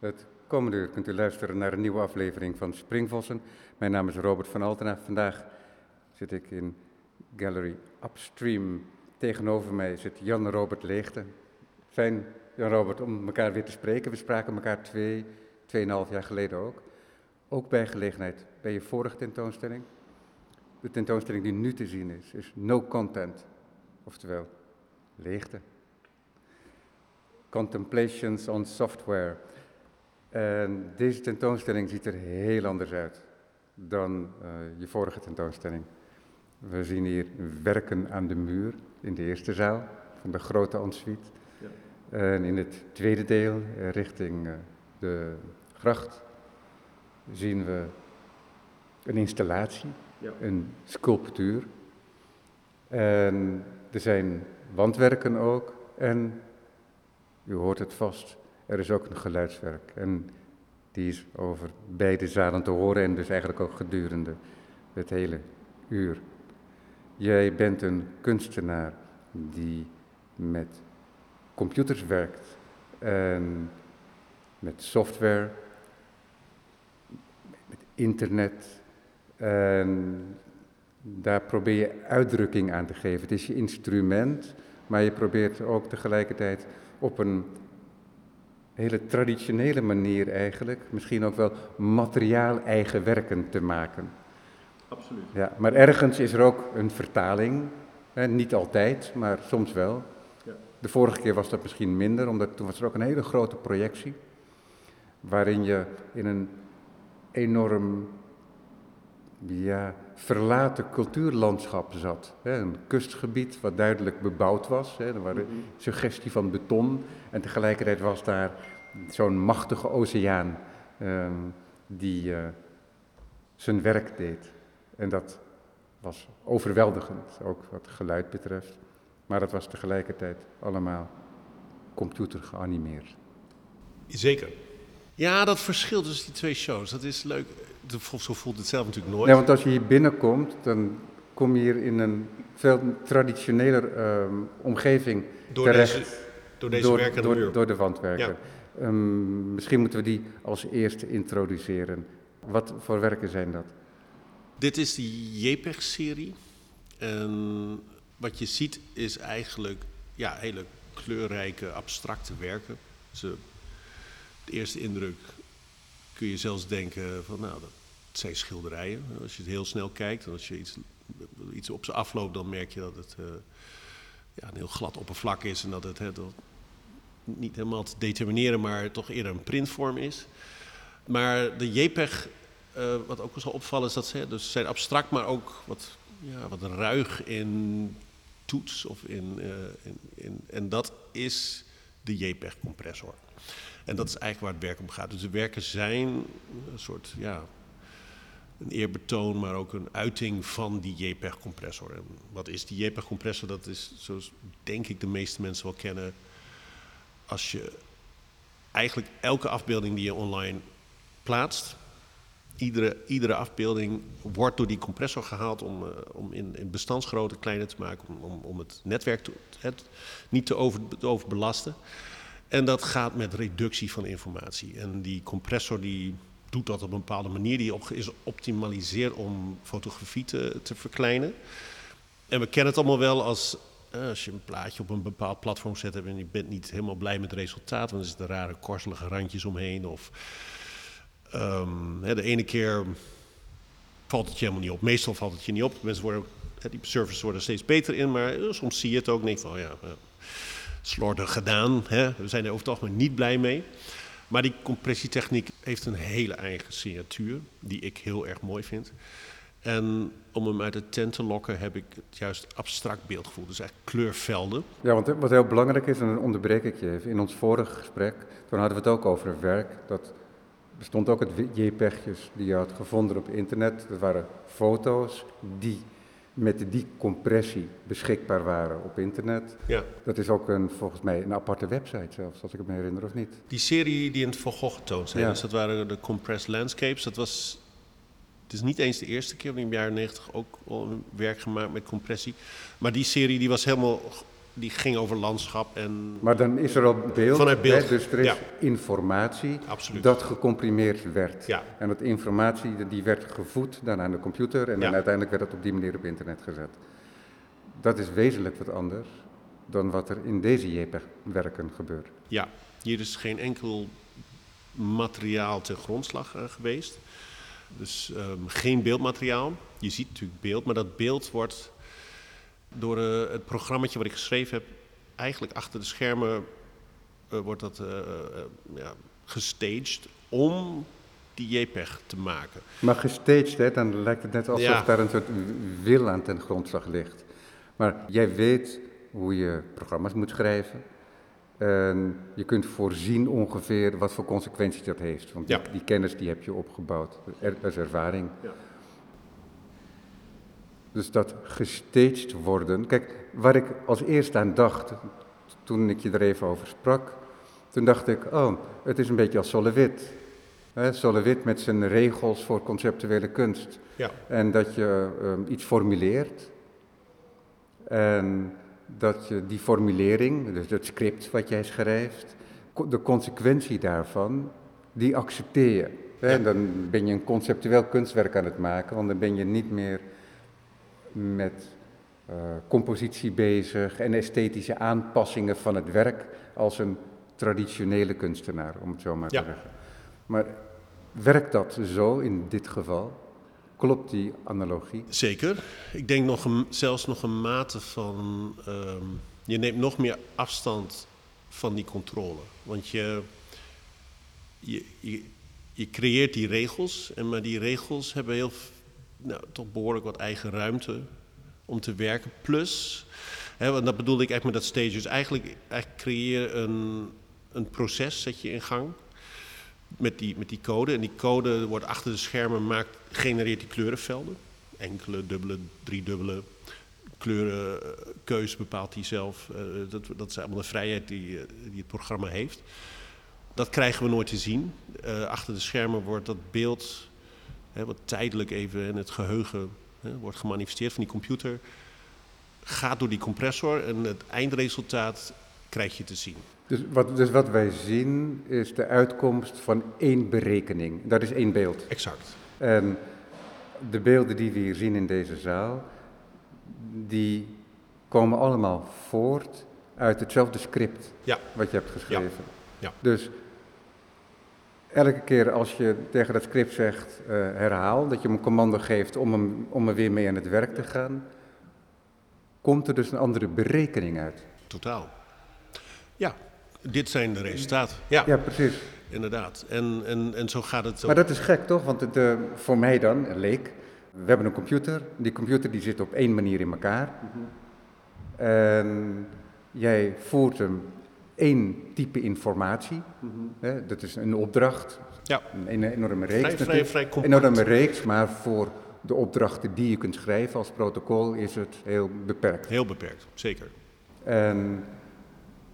Het komende uur kunt u luisteren naar een nieuwe aflevering van Springvossen. Mijn naam is Robert van Altena. Vandaag zit ik in Gallery Upstream. Tegenover mij zit Jan-Robert Leegte. Fijn, Jan-Robert, om elkaar weer te spreken. We spraken elkaar twee, tweeënhalf jaar geleden ook. Ook bij gelegenheid bij je vorige tentoonstelling. De tentoonstelling die nu te zien is, is No Content. Oftewel, leegte. Contemplations on Software. En deze tentoonstelling ziet er heel anders uit dan uh, je vorige tentoonstelling. We zien hier werken aan de muur in de eerste zaal van de grote ensuite. Ja. En in het tweede deel, uh, richting uh, de gracht, zien we een installatie, ja. een sculptuur. En er zijn wandwerken ook. En u hoort het vast, er is ook een geluidswerk. En die is over beide zalen te horen en dus eigenlijk ook gedurende het hele uur. Jij bent een kunstenaar die met computers werkt en met software, met internet. En daar probeer je uitdrukking aan te geven. Het is je instrument, maar je probeert ook tegelijkertijd op een hele traditionele manier eigenlijk, misschien ook wel materiaal eigen werken te maken. Absoluut. Ja, maar ergens is er ook een vertaling, hè, niet altijd, maar soms wel. Ja. De vorige keer was dat misschien minder, omdat toen was er ook een hele grote projectie, waarin je in een enorm ja, verlaten cultuurlandschap zat. Een kustgebied wat duidelijk bebouwd was. Er waren mhm. suggestie van beton. En tegelijkertijd was daar zo'n machtige oceaan ehm, die uh, zijn werk deed. En dat was overweldigend, ook wat geluid betreft. Maar het was tegelijkertijd allemaal computer geanimeerd. Zeker. Ja, dat verschil tussen die twee shows, dat is leuk. Zo voelt het zelf natuurlijk nooit. Ja, want als je hier binnenkomt, dan kom je hier in een veel traditioneler uh, omgeving door terecht. Deze, door deze werken door, door, de wandwerken. Ja. Um, misschien moeten we die als eerste introduceren. Wat voor werken zijn dat? Dit is de JPEG-serie. En wat je ziet is eigenlijk ja, hele kleurrijke, abstracte werken. Ze de eerste indruk kun je zelfs denken van nou, dat zijn schilderijen. Als je het heel snel kijkt en als je iets, iets op ze afloopt, dan merk je dat het uh, ja, een heel glad oppervlak is en dat het niet helemaal te determineren, maar toch eerder een printvorm is. Maar de JPEG, uh, wat ook wel zal opvallen, is dat ze dus zijn abstract, maar ook wat, ja, wat ruig in toets of in, uh, in, in en dat is de JPEG-compressor. En dat is eigenlijk waar het werk om gaat. Dus de werken zijn een soort, ja, een eerbetoon, maar ook een uiting van die JPEG-compressor. En wat is die JPEG-compressor? Dat is, zoals denk ik de meeste mensen wel kennen, als je eigenlijk elke afbeelding die je online plaatst, iedere, iedere afbeelding wordt door die compressor gehaald om, uh, om in, in bestandsgrootte kleiner te maken, om, om, om het netwerk het, niet te, over, te overbelasten. En dat gaat met reductie van informatie. En die compressor die doet dat op een bepaalde manier. Die is optimaliseerd om fotografie te, te verkleinen. En we kennen het allemaal wel als eh, als je een plaatje op een bepaald platform zet en je bent niet helemaal blij met het resultaat, want er zitten rare korselige randjes omheen. Of hè, de ene keer valt het je helemaal niet op. Meestal valt het je niet op. Mensen worden, die services worden steeds beter in, maar uh, soms zie je het ook. van, oh ja, uh, slordig gedaan. Hè? We zijn er over het algemeen niet blij mee. Maar die compressietechniek heeft een hele eigen signatuur, die ik heel erg mooi vind. En om hem uit de tent te lokken heb ik het juist abstract beeldgevoel, dus echt kleurvelden. Ja, want wat heel belangrijk is, en dan onderbreek ik je even, in ons vorige gesprek, toen hadden we het ook over werk, dat bestond ook het JPEG'jes die je had gevonden op internet. Dat waren foto's die met die compressie beschikbaar waren op internet. Ja. Dat is ook een, volgens mij een aparte website zelfs, als ik me herinner, of niet? Die serie die in het Van Gogh getoond zijn, ja. dus dat waren de Compressed Landscapes. Dat was, het is niet eens de eerste keer, in de jaren 90 ook al werk gemaakt met compressie. Maar die serie die was helemaal, die ging over landschap en Maar dan is er al beeld, Vanuit beeld, hè, dus er is ja. informatie Absoluut. dat gecomprimeerd werd. Ja. En dat informatie die werd gevoed dan aan de computer en dan uiteindelijk werd dat op die manier op internet gezet. Dat is wezenlijk wat anders dan wat er in deze JPEG-werken gebeurt. Ja, hier is geen enkel materiaal ten grondslag eh, geweest. Dus ehm, geen beeldmateriaal. Je ziet natuurlijk beeld, maar dat beeld wordt door eh, het programmaatje wat ik geschreven heb, eigenlijk achter de schermen eh, wordt dat eh, ja, gestaged om die JPEG te maken. Maar gestaged, hè, dan lijkt het net alsof Ja. daar een soort wil aan ten grondslag ligt. Maar jij weet hoe je programma's moet schrijven. En je kunt voorzien ongeveer wat voor consequenties dat heeft. Want Ja. die, die kennis die heb je opgebouwd. Er, is ervaring. Ja. Dus dat gestaged worden. Kijk, waar ik als eerste aan dacht, toen ik je er even over sprak, toen dacht ik, oh, het is een beetje als Solowit. Solowit met zijn regels voor conceptuele kunst. Ja. En dat je ehm, iets formuleert. En dat je die formulering, dus het script wat jij schrijft, de consequentie daarvan, die accepteer je. En dan ben je een conceptueel kunstwerk aan het maken, want dan ben je niet meer met eh, compositie bezig en esthetische aanpassingen van het werk als een traditionele kunstenaar, om het zo maar Ja. te zeggen. Maar werkt dat zo in dit geval? Klopt die analogie? Zeker. Ik denk nog een, zelfs nog een mate van. ehm, je neemt nog meer afstand van die controle. Want je, je, je, je creëert die regels, en maar die regels hebben heel, nou, toch behoorlijk wat eigen ruimte om te werken. Plus, hè, want dat bedoelde ik echt met dat stage. Dus eigenlijk, eigenlijk creëer een, een proces, zet je in gang met die, met die code. En die code wordt achter de schermen maakt, genereert die kleurenvelden. Enkele, dubbele, driedubbele kleurenkeuze bepaalt hij zelf. Eh, dat, dat is allemaal de vrijheid die, eh, die het programma heeft. Dat krijgen we nooit te zien. Eh, achter de schermen wordt dat beeld, hè, wat tijdelijk even in het geheugen hè, wordt gemanifesteerd van die computer, gaat door die compressor en het eindresultaat krijg je te zien. Dus wat, dus wat wij zien is de uitkomst van één berekening. Dat is één beeld. Exact. En de beelden die we hier zien in deze zaal, die komen allemaal voort uit hetzelfde script Ja. wat je hebt geschreven. Ja. Dus elke keer als je tegen dat script zegt eh, herhaal, dat je hem een commando geeft om, hem, om er weer mee aan het werk te gaan, komt er dus een andere berekening uit. Totaal. Ja, dit zijn de resultaten. Ja, Ja, precies. inderdaad. En, en, en zo gaat het ook. Maar dat is gek toch? Want het, eh, voor mij dan, leek, we hebben een computer. Die computer die zit op één manier in elkaar. En jij voert hem één type informatie. Hè, dat is een opdracht. Ja. Een enorme reeks. Vrij, vrij, natuurlijk. vrij Een enorme reeks, maar voor de opdrachten die je kunt schrijven als protocol is het heel beperkt. Heel beperkt, zeker. En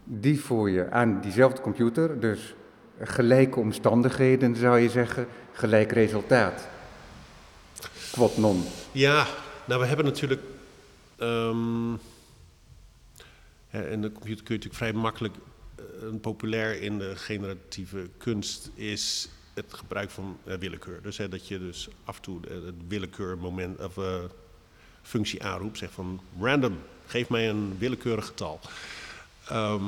die voer je aan diezelfde computer, dus gelijke omstandigheden zou je zeggen, gelijk resultaat. Quod non. Ja, nou we hebben natuurlijk... ehm, hè, in de computer kun je natuurlijk vrij makkelijk... eh, een populair in de generatieve kunst is het gebruik van eh, willekeur. Dus hè, dat je dus af en toe eh, het willekeurmoment of functie aanroept. Zeg van random, geef mij een willekeurig getal. Ehm,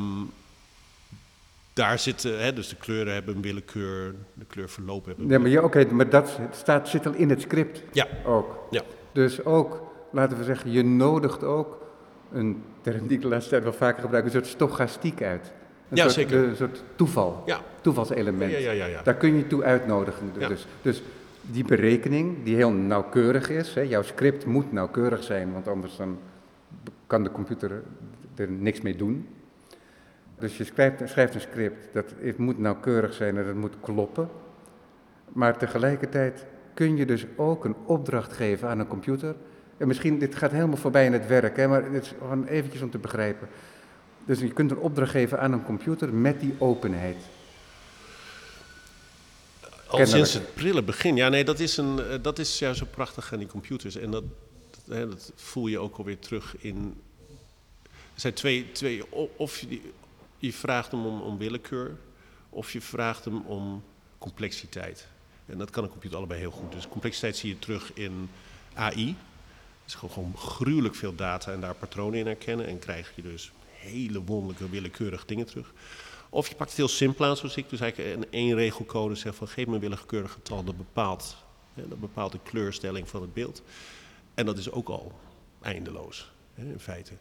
daar zitten, hè, dus de kleuren hebben een willekeur, de kleurverloop hebben een Nee, maar, ja, oké, maar dat staat, zit al in het script Ja, ook. ja. Dus ook, laten we zeggen, je nodigt ook een term die ik de laatste tijd wel vaker gebruik, een soort stochastiek uit. Een Ja, soort, zeker. Een soort toeval, Ja. toevalselement. Ja, ja, ja, ja. Daar kun je toe uitnodigen. Dus, dus die berekening, die heel nauwkeurig is, hè, jouw script moet nauwkeurig zijn, want anders dan kan de computer er niks mee doen. Dus je schrijft, schrijft een script, dat het moet nauwkeurig zijn en dat moet kloppen. Maar tegelijkertijd kun je dus ook een opdracht geven aan een computer. En misschien, dit gaat helemaal voorbij in het werk, hè, maar het is gewoon eventjes om te begrijpen. Dus je kunt een opdracht geven aan een computer met die openheid. Al sinds het prille begin. Ja, nee, dat is, een, eh, dat is juist zo prachtig aan die computers. En dat, dat, hè, dat voel je ook alweer terug in... Er zijn twee, twee of je, je vraagt hem om, om willekeur, of je vraagt hem om complexiteit. En dat kan een computer allebei heel goed. Dus complexiteit zie je terug in AI. Het is gewoon, gewoon gruwelijk veel data en daar patronen in herkennen. En krijg je dus hele wonderlijke, willekeurige dingen terug. Of je pakt het heel simpel aan, zoals ik. Dus eigenlijk een één regelcode zegt van geef me een willekeurig getal. Dat bepaalt, hè, dat bepaalt de kleurstelling van het beeld. En dat is ook al eindeloos, hè, in feite.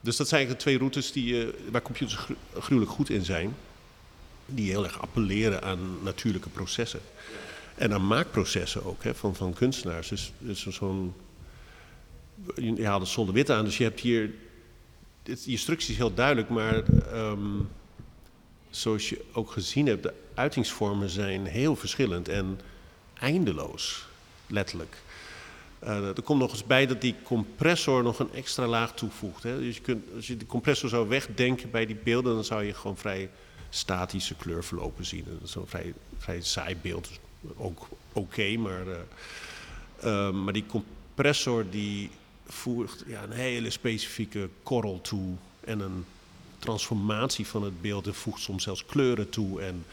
Dus dat zijn eigenlijk de twee routes die, uh, waar computers gruwelijk goed in zijn. Die heel erg appelleren aan natuurlijke processen. En aan maakprocessen ook, hè, van, van kunstenaars. Dus, dus zo'n... Je haalde zonder wit aan, dus je hebt hier... Het, je instructie is heel duidelijk, maar... Um, zoals je ook gezien hebt, de uitingsvormen zijn heel verschillend en eindeloos, letterlijk. Uh, er komt nog eens bij dat die compressor nog een extra laag toevoegt. Hè. Dus je kunt, als je de compressor zou wegdenken bij die beelden, dan zou je gewoon vrij statische kleurverlopen zien. Dat een vrij, vrij saai beeld. Dus ook oké, maar, uh, uh, maar die compressor die voegt ja, een hele specifieke korrel toe en een transformatie van het beeld en voegt soms zelfs kleuren toe. En,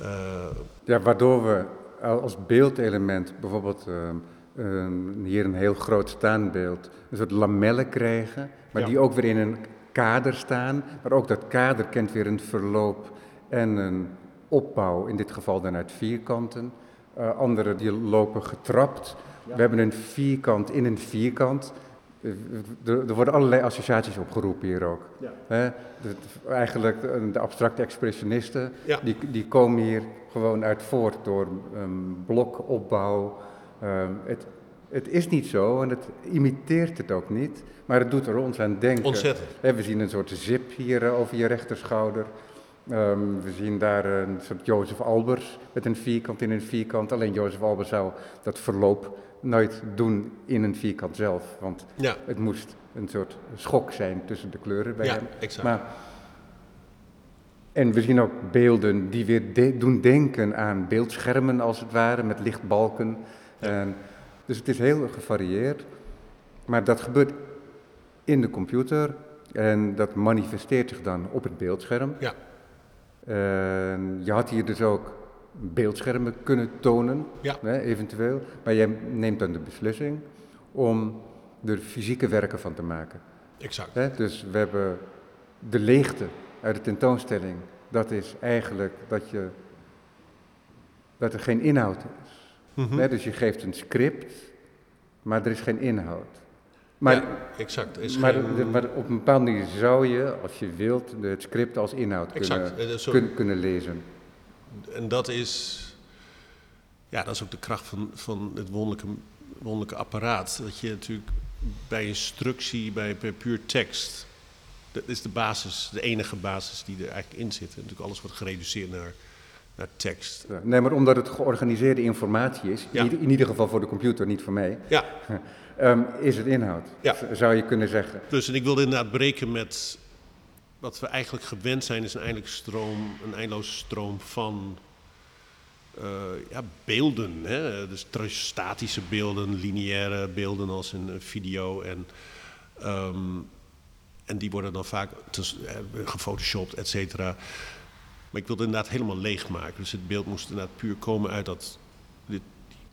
uh... Ja, waardoor we als beeldelement bijvoorbeeld uh, hier een heel groot staanbeeld een soort lamellen krijgen, maar ja. die ook weer in een kader staan. Maar ook dat kader kent weer een verloop en een opbouw, in dit geval dan uit vierkanten. Uh, andere die lopen getrapt. Ja. We hebben een vierkant in een vierkant. Er, er, worden allerlei associaties opgeroepen hier ook. Ja. He, de, eigenlijk de abstracte expressionisten, ja. die, die komen hier gewoon uit voort door um, blokopbouw. Um, het, het is niet zo en het imiteert het ook niet, maar het doet er ons aan denken. Ontzettend. He, we zien een soort zip hier uh, over je rechterschouder. Um, we zien daar een soort Jozef Albers met een vierkant in een vierkant. Alleen Jozef Albers zou dat verloop nooit doen in een vierkant zelf. Want ja. het moest een soort schok zijn tussen de kleuren bij ja, hem. Exact. Maar, en we zien ook beelden die weer de doen denken aan beeldschermen als het ware, met lichtbalken. Ja. En, dus het is heel gevarieerd. Maar dat gebeurt in de computer en dat manifesteert zich dan op het beeldscherm. Ja. En je had hier dus ook beeldschermen kunnen tonen, ja. hè, eventueel. Maar jij neemt dan de beslissing om er fysieke werken van te maken. Exact. Hè, dus we hebben de leegte uit de tentoonstelling. Dat is eigenlijk dat, je, dat er geen inhoud is. Mm -hmm. hè, dus je geeft een script, maar er is geen inhoud. Maar, ja, exact. Is maar, geen... de, maar, op een bepaalde manier zou je, als je wilt, het script als inhoud exact. kunnen, Zo... kun, kunnen lezen. En dat is, ja, dat is ook de kracht van, van het wonderlijke, wonderlijke apparaat. Dat je natuurlijk bij instructie, bij, bij puur tekst, dat is de basis, de enige basis die er eigenlijk in zit. En natuurlijk alles wordt gereduceerd naar, naar tekst. Nee, maar omdat het georganiseerde informatie is, ja. in ieder geval voor de computer, niet voor mij. Ja. Um, is het inhoud, ja. zou je kunnen zeggen. Dus en ik wilde inderdaad breken met wat we eigenlijk gewend zijn, is een eindeloze stroom, een eindeloze stroom van uh, ja, beelden. Hè? Dus statische beelden, lineaire beelden als een video. En, um, en die worden dan vaak uh, gefotoshopt, et cetera. Maar ik wilde inderdaad helemaal leegmaken. Dus het beeld moest inderdaad puur komen uit dat, die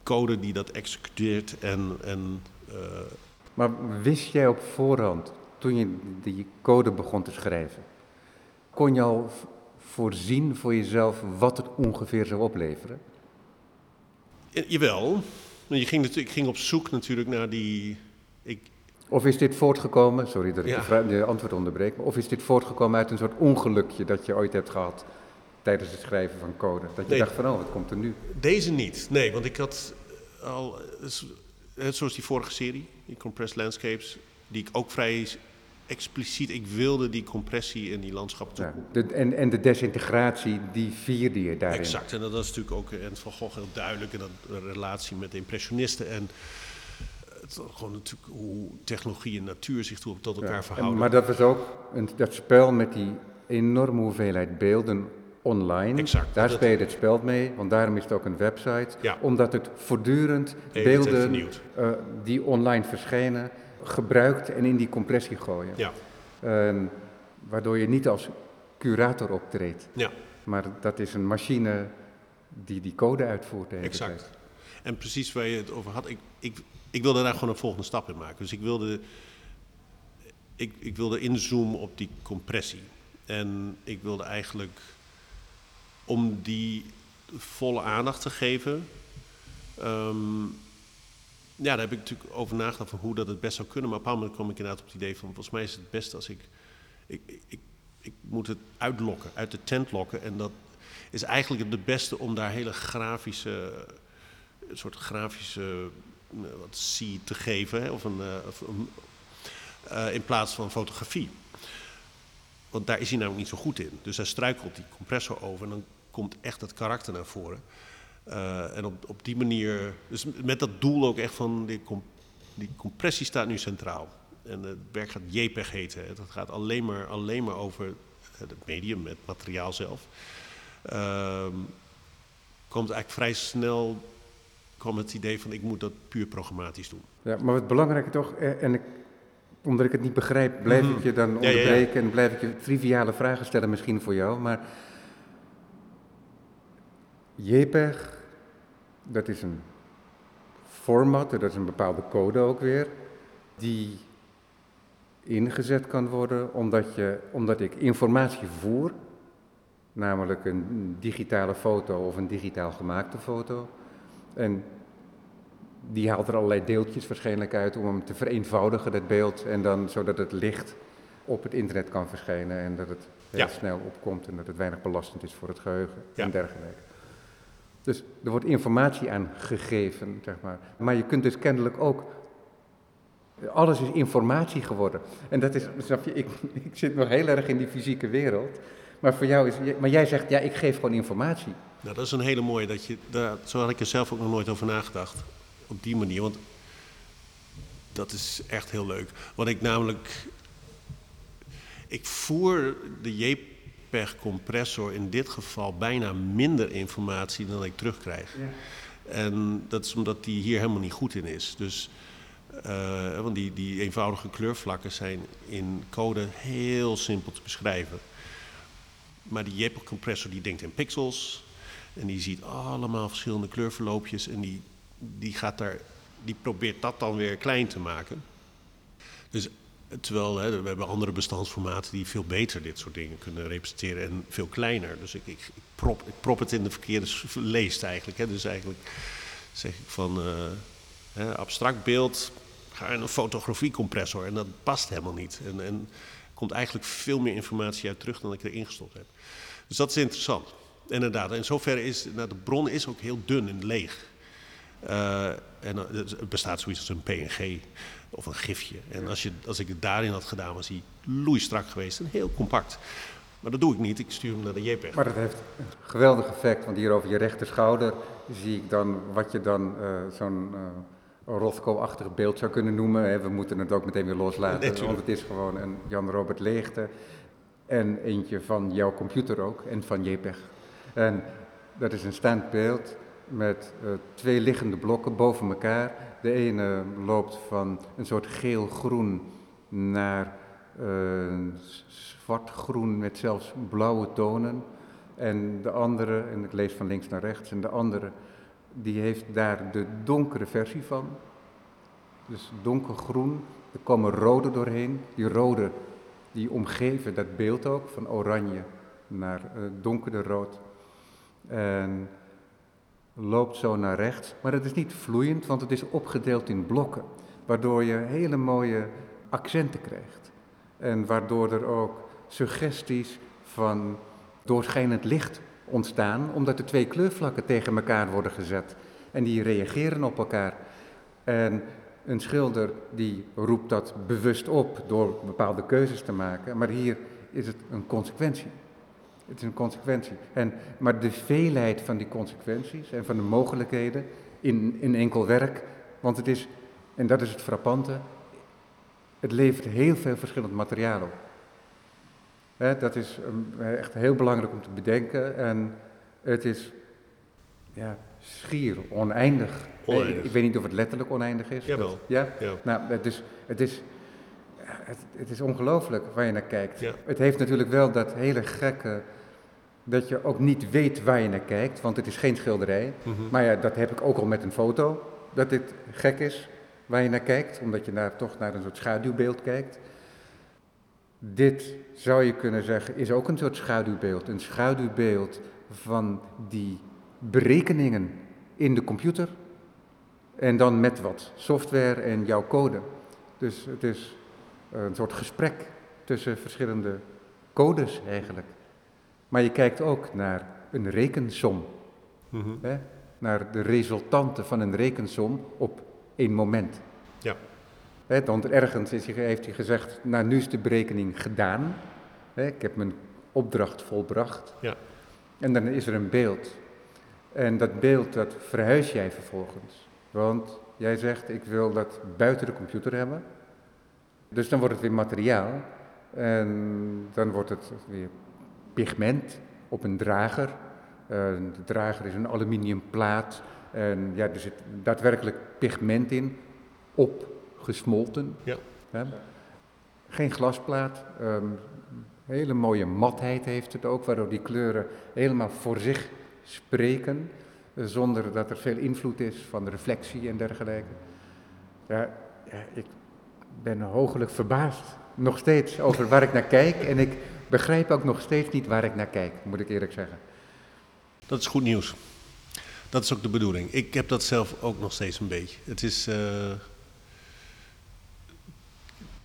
code die dat executeert. En, en, uh, maar wist jij op voorhand, toen je die code begon te schrijven, kon je al voorzien voor jezelf wat het ongeveer zou opleveren? Ja, jawel. Je ging, ik ging op zoek natuurlijk naar die. Ik... Of is dit voortgekomen, sorry dat ik ja. de, antwoord onderbreek, maar of is dit voortgekomen uit een soort ongelukje dat je ooit hebt gehad tijdens het schrijven van code? Dat je nee, dacht van, oh, wat komt er nu? Deze niet, nee, want ik had al, zoals die vorige serie, die Compressed Landscapes, die ik ook vrij expliciet, ik wilde die compressie in die landschappen toevoegen. Ja, en, en de desintegratie, die vierde je daarin. Exact, en dat is natuurlijk ook en Van Gogh heel duidelijk in dat relatie met de impressionisten. En het, gewoon natuurlijk hoe technologie en natuur zich tot elkaar ja, verhouden. En, maar dat was ook een, dat spel met die enorme hoeveelheid beelden online. Exact, Daar je het spel mee, want daarom is het ook een website. Ja. Omdat het voortdurend beelden uh, die online verschijnen gebruikt en in die compressie gooien. Ja. En waardoor je niet als curator optreedt. Ja. Maar dat is een machine die die code uitvoert. Exact. tijd. En precies waar je het over had, ik, ik, ik wilde daar gewoon een volgende stap in maken. Dus ik wilde, ik, ik wilde inzoomen op die compressie. En ik wilde eigenlijk, om die volle aandacht te geven, ehm, ja, daar heb ik natuurlijk over nagedacht van hoe dat het best zou kunnen. Maar op een moment kwam ik inderdaad op het idee van, volgens mij is het best als ik, ik, ik, ik, moet het uitlokken, uit de tent lokken. En dat is eigenlijk het beste om daar hele grafische, een soort grafische, eh, wat zie te geven, hè, of een, eh, eh, in plaats van fotografie. Want daar is hij namelijk niet zo goed in. Dus hij struikelt die compressor over en dan komt echt het karakter naar voren. Eh, en op, op die manier, dus met dat doel ook echt van, die, die compressie staat nu centraal. En het werk gaat JPEG heten. hè. Dat gaat alleen maar, alleen maar over het medium, het materiaal zelf. Ehm, komt eigenlijk vrij snel kwam het idee van ik moet dat puur programmatisch doen. Ja, maar het belangrijke toch, eh, en ik, omdat ik het niet begrijp, blijf ik je dan Mhm. Ja, ja, ja. onderbreken en blijf ik je triviale vragen stellen misschien voor jou. Maar JPEG, dat is een format, dat is een bepaalde code ook weer, die ingezet kan worden omdat, je, omdat ik informatie voer, namelijk een digitale foto of een digitaal gemaakte foto. En die haalt er allerlei deeltjes waarschijnlijk uit om hem te vereenvoudigen, dat beeld. En dan zodat het licht op het internet kan verschijnen en dat het heel Ja. snel opkomt en dat het weinig belastend is voor het geheugen Ja. en dergelijke. Dus er wordt informatie aan gegeven, zeg maar. Maar je kunt dus kennelijk ook. Alles is informatie geworden. En dat is, snap je, ik, ik zit nog heel erg in die fysieke wereld. Maar voor jou is. Maar jij zegt, ja, ik geef gewoon informatie. Nou, dat is een hele mooie. Dat je, zo had ik er zelf ook nog nooit over nagedacht. Op die manier. Want dat is echt heel leuk. Wat ik namelijk. Ik voer de JPEG-compressor in dit geval bijna minder informatie dan ik terugkrijg. En dat is omdat die hier helemaal niet goed in is. Dus, eh, want die, die eenvoudige kleurvlakken zijn in code heel simpel te beschrijven. Maar die JPEG-compressor die denkt in pixels. En die ziet allemaal verschillende kleurverloopjes. En die, die, gaat daar, die probeert dat dan weer klein te maken. Dus terwijl hè, we hebben andere bestandsformaten die veel beter dit soort dingen kunnen representeren. En veel kleiner. Dus ik, ik, ik, prop, ik prop het in de verkeerde leest eigenlijk. Hè. Dus eigenlijk zeg ik van eh, hè, abstract beeld. Ga in een fotografiecompressor. En dat past helemaal niet. En, er komt eigenlijk veel meer informatie uit terug dan ik erin gestopt heb. Dus dat is interessant. Inderdaad, in zoverre is nou, de bron is ook heel dun en leeg. Eh, en dan- het bestaat zoiets als een PNG of een gifje. En als, je, als ik het daarin had gedaan, was hij loeistrak geweest en heel compact. Maar dat doe ik niet, ik stuur hem naar de JPEG. Maar dat heeft een geweldig effect, want hier over je rechterschouder zie ik dan wat je dan eh, zo'n eh Rothko-achtig beeld zou kunnen noemen. Hè. We moeten het ook meteen weer loslaten, Nee, want het is gewoon een Jan-Robert Leegte en eentje van jouw computer ook en van JPEG. En dat is een staand beeld met eh, twee liggende blokken boven elkaar. De ene loopt van een soort geel-groen naar s- zwart-groen met zelfs blauwe tonen. En de andere, en ik lees van links naar rechts, en de andere, die heeft daar de donkere versie van. Dus donkergroen, er komen rode doorheen. Die rode, die omgeven dat beeld ook, van oranje naar eh, donkerder rood. En loopt zo naar rechts, maar het is niet vloeiend, want het is opgedeeld in blokken, waardoor je hele mooie accenten krijgt. En waardoor er ook suggesties van doorschijnend licht ontstaan, omdat de twee kleurvlakken tegen elkaar worden gezet en die reageren op elkaar. En een schilder die roept dat bewust op door bepaalde keuzes te maken, maar hier is het een consequentie. Het is een consequentie. En, maar de veelheid van die consequenties en van de mogelijkheden in, in enkel werk, want het is, en dat is het frappante, het levert heel veel verschillend materiaal op. Dat is um, echt heel belangrijk om te bedenken en het is ja, schier oneindig. Oneindig. Ik weet niet of het letterlijk oneindig is. Jawel. Dat- ja? Ja. Nou, het is, het is het, het is ongelooflijk waar je naar kijkt. Ja. Het heeft natuurlijk wel dat hele gekke, dat je ook niet weet waar je naar kijkt, want het is geen schilderij. Mhm. Maar ja, dat heb ik ook al met een foto, dat dit gek is waar je naar kijkt, omdat je naar, toch naar een soort schaduwbeeld kijkt. Dit zou je kunnen zeggen is ook een soort schaduwbeeld. Een schaduwbeeld van die berekeningen in de computer. En dan met wat software en jouw code. Dus het is een soort gesprek tussen verschillende codes eigenlijk. Maar je kijkt ook naar een rekensom. Mhm. Hè? Naar de resultanten van een rekensom op één moment. Ja. Hè, want ergens is hij, heeft hij gezegd, nou nu is de berekening gedaan. Hè, ik heb mijn opdracht volbracht. Ja. En dan is er een beeld. En dat beeld, dat verhuis jij vervolgens. Want jij zegt, ik wil dat buiten de computer hebben. Dus dan wordt het weer materiaal. En dan wordt het weer pigment op een drager. Eh, de drager is een aluminiumplaat. En ja, er zit daadwerkelijk pigment in, opgesmolten. Ja. Hè? Geen glasplaat. ehm, hele mooie matheid heeft het ook, waardoor die kleuren helemaal voor zich spreken. eh, Zonder dat er veel invloed is van de reflectie en dergelijke. Ja, ja, ik ben hoogelijk verbaasd. Nog steeds over waar ik naar kijk. En ik begrijp ook nog steeds niet waar ik naar kijk, moet ik eerlijk zeggen. Dat is goed nieuws. Dat is ook de bedoeling. Ik heb dat zelf ook nog steeds een beetje. Het is. eh,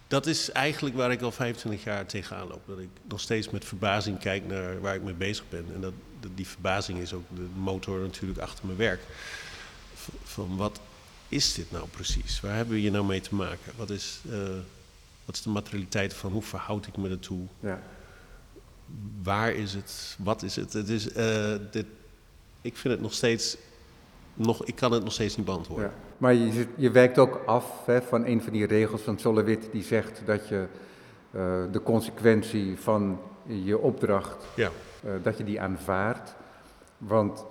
dat is eigenlijk waar ik al 25 jaar tegenaan loop. Dat ik nog steeds met verbazing kijk naar waar ik mee bezig ben. En dat, dat- die verbazing is ook de motor natuurlijk achter mijn werk. V- Van wat is dit nou precies? Waar hebben we hier nou mee te maken? Wat is, eh, wat is de materialiteit van? Hoe verhoud ik me ertoe? Ja. Waar is het? Wat is het? het is, eh, dit, ik vind het nog steeds. Nog, ik kan het nog steeds niet beantwoorden. Ja. Maar je, je wijkt ook af hè, van een van die regels van Solowit die zegt dat je eh, de consequentie van je opdracht, Ja. eh, dat je die aanvaardt. Want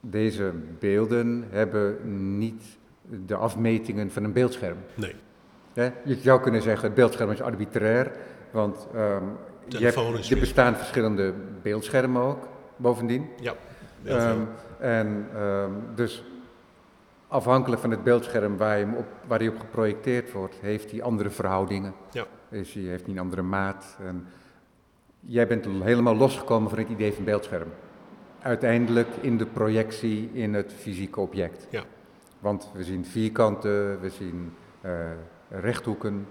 deze beelden hebben niet de afmetingen van een beeldscherm. Nee. Hè? Je zou kunnen zeggen, het beeldscherm is arbitrair, want ehm, Telefoon is er bestaan verschillende beeldschermen ook, bovendien. Ja. Ehm, en ehm, dus afhankelijk van het beeldscherm waar, hem op, waar hij op geprojecteerd wordt, heeft hij andere verhoudingen. Ja. Is hij, heeft hij een andere maat. En jij bent helemaal losgekomen van het idee van beeldscherm. Uiteindelijk in de projectie in het fysieke object. Ja. Want we zien vierkanten, we zien eh, rechthoeken,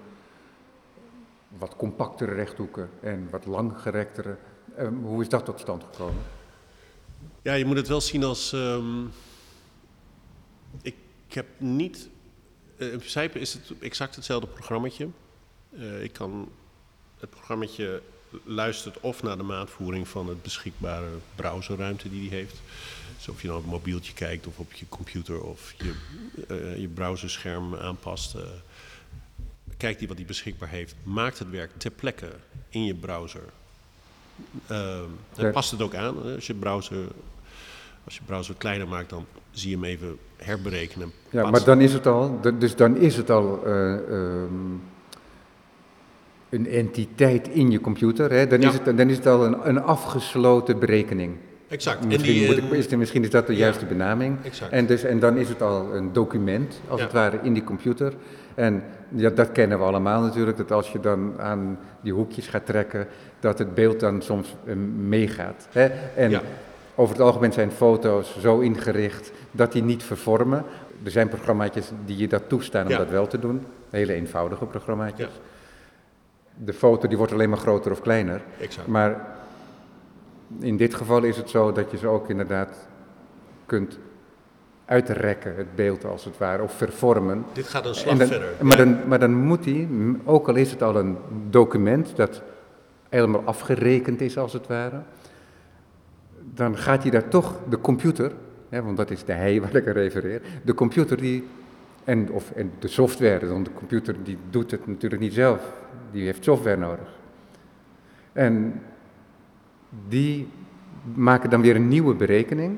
wat compactere rechthoeken en wat langgerektere. Ehm, hoe is dat tot stand gekomen? ja, je moet het wel zien als. ehm, ik, heb niet. eh, in principe is het exact hetzelfde programmaatje. Eh, ik kan. Het programmaatje luistert of naar de maatvoering van het beschikbare browserruimte die die heeft. Dus of je nou op een mobieltje kijkt of op je computer of je, eh, je browserscherm aanpast. Kijkt hij wat hij beschikbaar heeft. Maakt het werk ter plekke in je browser. Ehm, en past het ook aan. hè? Als je browser, als je browser kleiner maakt, dan zie je hem even herberekenen. Ja, maar dan is het al, dus dan is het al eh, ehm, een entiteit in je computer. Hè? Dan, Ja. is het, dan is het al een, een afgesloten berekening. Exact. En Misschien, die, moet eh, ik, is, misschien is dat de ja. juiste benaming. Exact. En, dus, en dan is het al een document, als Ja. het ware, in die computer. En ja, dat kennen we allemaal natuurlijk, dat als je dan aan die hoekjes gaat trekken, dat het beeld dan soms eh, meegaat. Hè? En Ja. over het algemeen zijn foto's zo ingericht dat die niet vervormen. Er zijn programmaatjes die je dat toestaan om Ja. dat wel te doen. Hele eenvoudige programmaatjes. Ja. De foto die wordt alleen maar groter of kleiner. exact. Maar in dit geval is het zo dat je ze ook inderdaad kunt uitrekken, het beeld als het ware, of vervormen. Dit gaat een slag dan- verder. Maar, Ja. dan, maar dan moet hij, ook al is het al een document dat helemaal afgerekend is als het ware, dan gaat hij daar toch de computer, hè, want dat is de hij waar ik aan refereer, de computer die, en, of, en de software, want de computer die doet het natuurlijk niet zelf, die heeft software nodig. En die maken dan weer een nieuwe berekening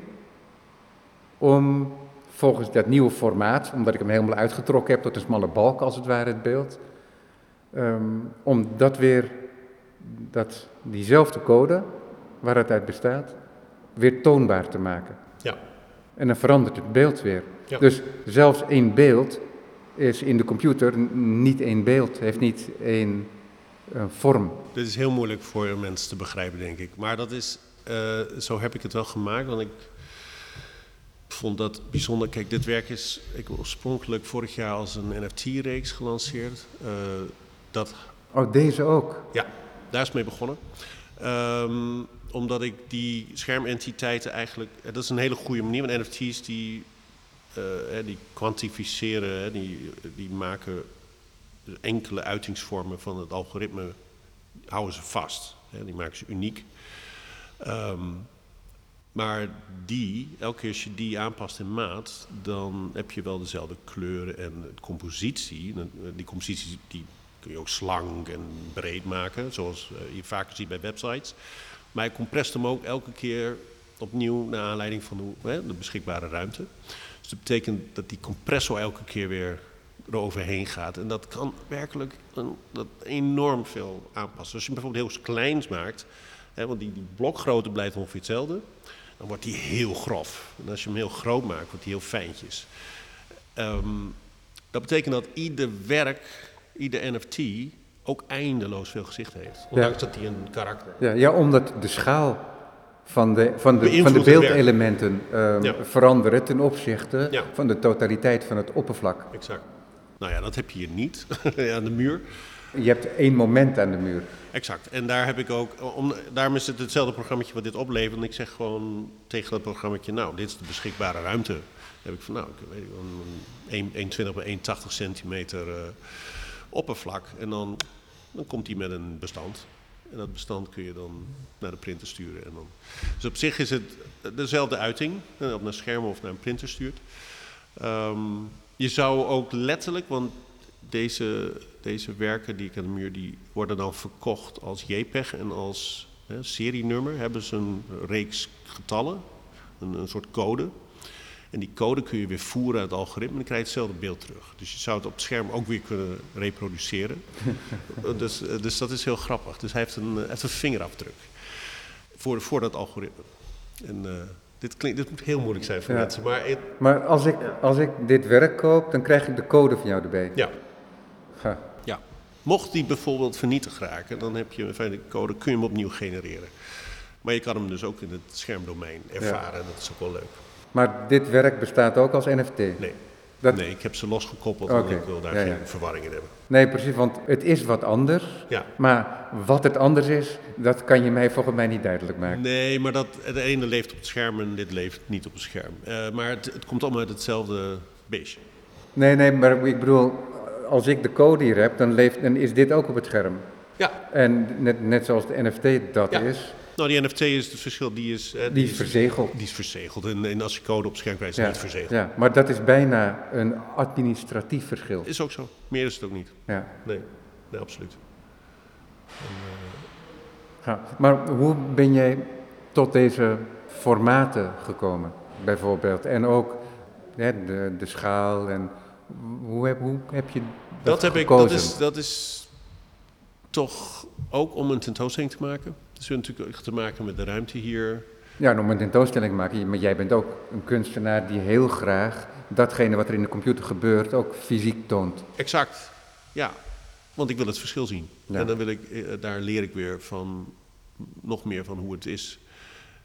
om volgens dat nieuwe formaat, omdat ik hem helemaal uitgetrokken heb tot een smalle balk als het ware, het beeld, ehm, om dat weer, dat, diezelfde code, waar het uit bestaat, weer toonbaar te maken. Ja. En dan verandert het beeld weer. Ja. Dus zelfs één beeld is in de computer niet één beeld, heeft niet één eh, vorm. Dit is heel moeilijk voor mensen te begrijpen, denk ik. Maar dat is, eh, zo heb ik het wel gemaakt, want ik vond dat bijzonder. Kijk, dit werk is ik oorspronkelijk vorig jaar als een NFT-reeks gelanceerd. Eh, dat, Oh, deze ook. ja, daar is mee begonnen. Ehm, omdat ik die schermentiteiten eigenlijk... eh, Dat is een hele goede manier, want NFT's die, eh, die kwantificeren, die, die maken enkele uitingsvormen van het algoritme, houden ze vast. Die maken ze uniek. Ehm, maar die, elke keer als je die aanpast in maat, dan heb je wel dezelfde kleuren en compositie. Eh, Die compositie die kun je ook slank en breed maken, zoals eh, je vaker ziet bij websites. Maar je comprest hem ook elke keer opnieuw naar aanleiding van de, de beschikbare ruimte. Dus dat betekent dat die compressor elke keer weer eroverheen gaat. En dat kan werkelijk een, dat enorm veel aanpassen. Als je bijvoorbeeld heel kleins maakt, hè, want die, die blokgrootte blijft ongeveer hetzelfde, dan wordt die heel grof. En als je hem heel groot maakt, wordt die heel fijntjes. Ehm, dat betekent dat ieder werk, ieder NFT ook eindeloos veel gezicht heeft. Ondanks dat hij een karakter heeft. Ja, ja omdat de schaal van de, van de, van de beeldelementen ehm, Ja. veranderen ten opzichte Ja. van de totaliteit van het oppervlak. Exact. Nou ja, dat heb je hier niet aan de muur. Je hebt één moment aan de muur. Exact. En daar heb ik ook, om, daarom is het hetzelfde programma wat dit oplevert. En ik zeg gewoon tegen dat programma, nou, dit is de beschikbare ruimte. Heb ik van, nou, ik weet niet, een 1,20 bij 1,80 centimeter eh, oppervlak. En dan, dan komt hij met een bestand. En dat bestand kun je dan naar de printer sturen. En dan, dus op zich is het dezelfde uiting, eh, of naar schermen of naar een printer stuurt. Ehm, je zou ook letterlijk, want deze, deze werken die ik aan de muur, die worden dan verkocht als JPEG en als hè, serienummer. Hebben ze een reeks getallen, een, een soort code. En die code kun je weer voeren uit het algoritme en dan krijg je hetzelfde beeld terug. Dus je zou het op het scherm ook weer kunnen reproduceren. dus, eh, dus dat is heel grappig. Dus hij heeft een, eh, heeft een vingerafdruk voor, voor dat algoritme. En eh, dit, klinkt, dit moet heel moeilijk zijn voor Ja. mensen, maar het- Maar als ik, als ik dit werk koop, dan krijg ik de code van jou erbij. ja. Ha. Mocht die bijvoorbeeld vernietigd raken, dan heb je een fijne code, kun je hem opnieuw genereren. Maar je kan hem dus ook in het schermdomein ervaren, dat is ook wel leuk. Maar dit werk bestaat ook als NFT? Nee, Dat- nee ik heb ze losgekoppeld, Oké, want ik wil daar ja, geen ja. verwarring in hebben. Nee, precies, want het is wat anders. Ja. Maar wat het anders is, dat kan je mij volgens mij niet duidelijk maken. Nee, maar dat, het ene leeft op het scherm en dit leeft niet op het scherm. Eh, maar het, het komt allemaal uit hetzelfde beestje. Nee, nee, maar ik bedoel, als ik de code hier heb, dan, leeft, dan is dit ook op het scherm. Ja. En net, net zoals de NFT dat Ja. is, Nou, die NFT is het verschil, die is... eh, die is verzegeld. Die is verzegeld. En, en als je code op het scherm krijgt, is het Ja, niet verzegeld. ja, maar dat is bijna een administratief verschil. Is ook zo. Meer is het ook niet. Ja. Nee, nee absoluut. Ja. Maar hoe ben jij tot deze formaten gekomen, bijvoorbeeld? En ook hè, de, de schaal en hoe heb, hoe heb je dat, Dat, heb ik, gekozen? dat, is, dat is toch ook om een tentoonstelling te maken. Het is natuurlijk te maken met de ruimte hier. Ja, en om een tentoonstelling te maken, maar jij bent ook een kunstenaar die heel graag datgene wat er in de computer gebeurt ook fysiek toont. Exact, ja. Want ik wil het verschil zien. Ja. En dan wil ik, eh, daar leer ik weer van, nog meer van hoe het is.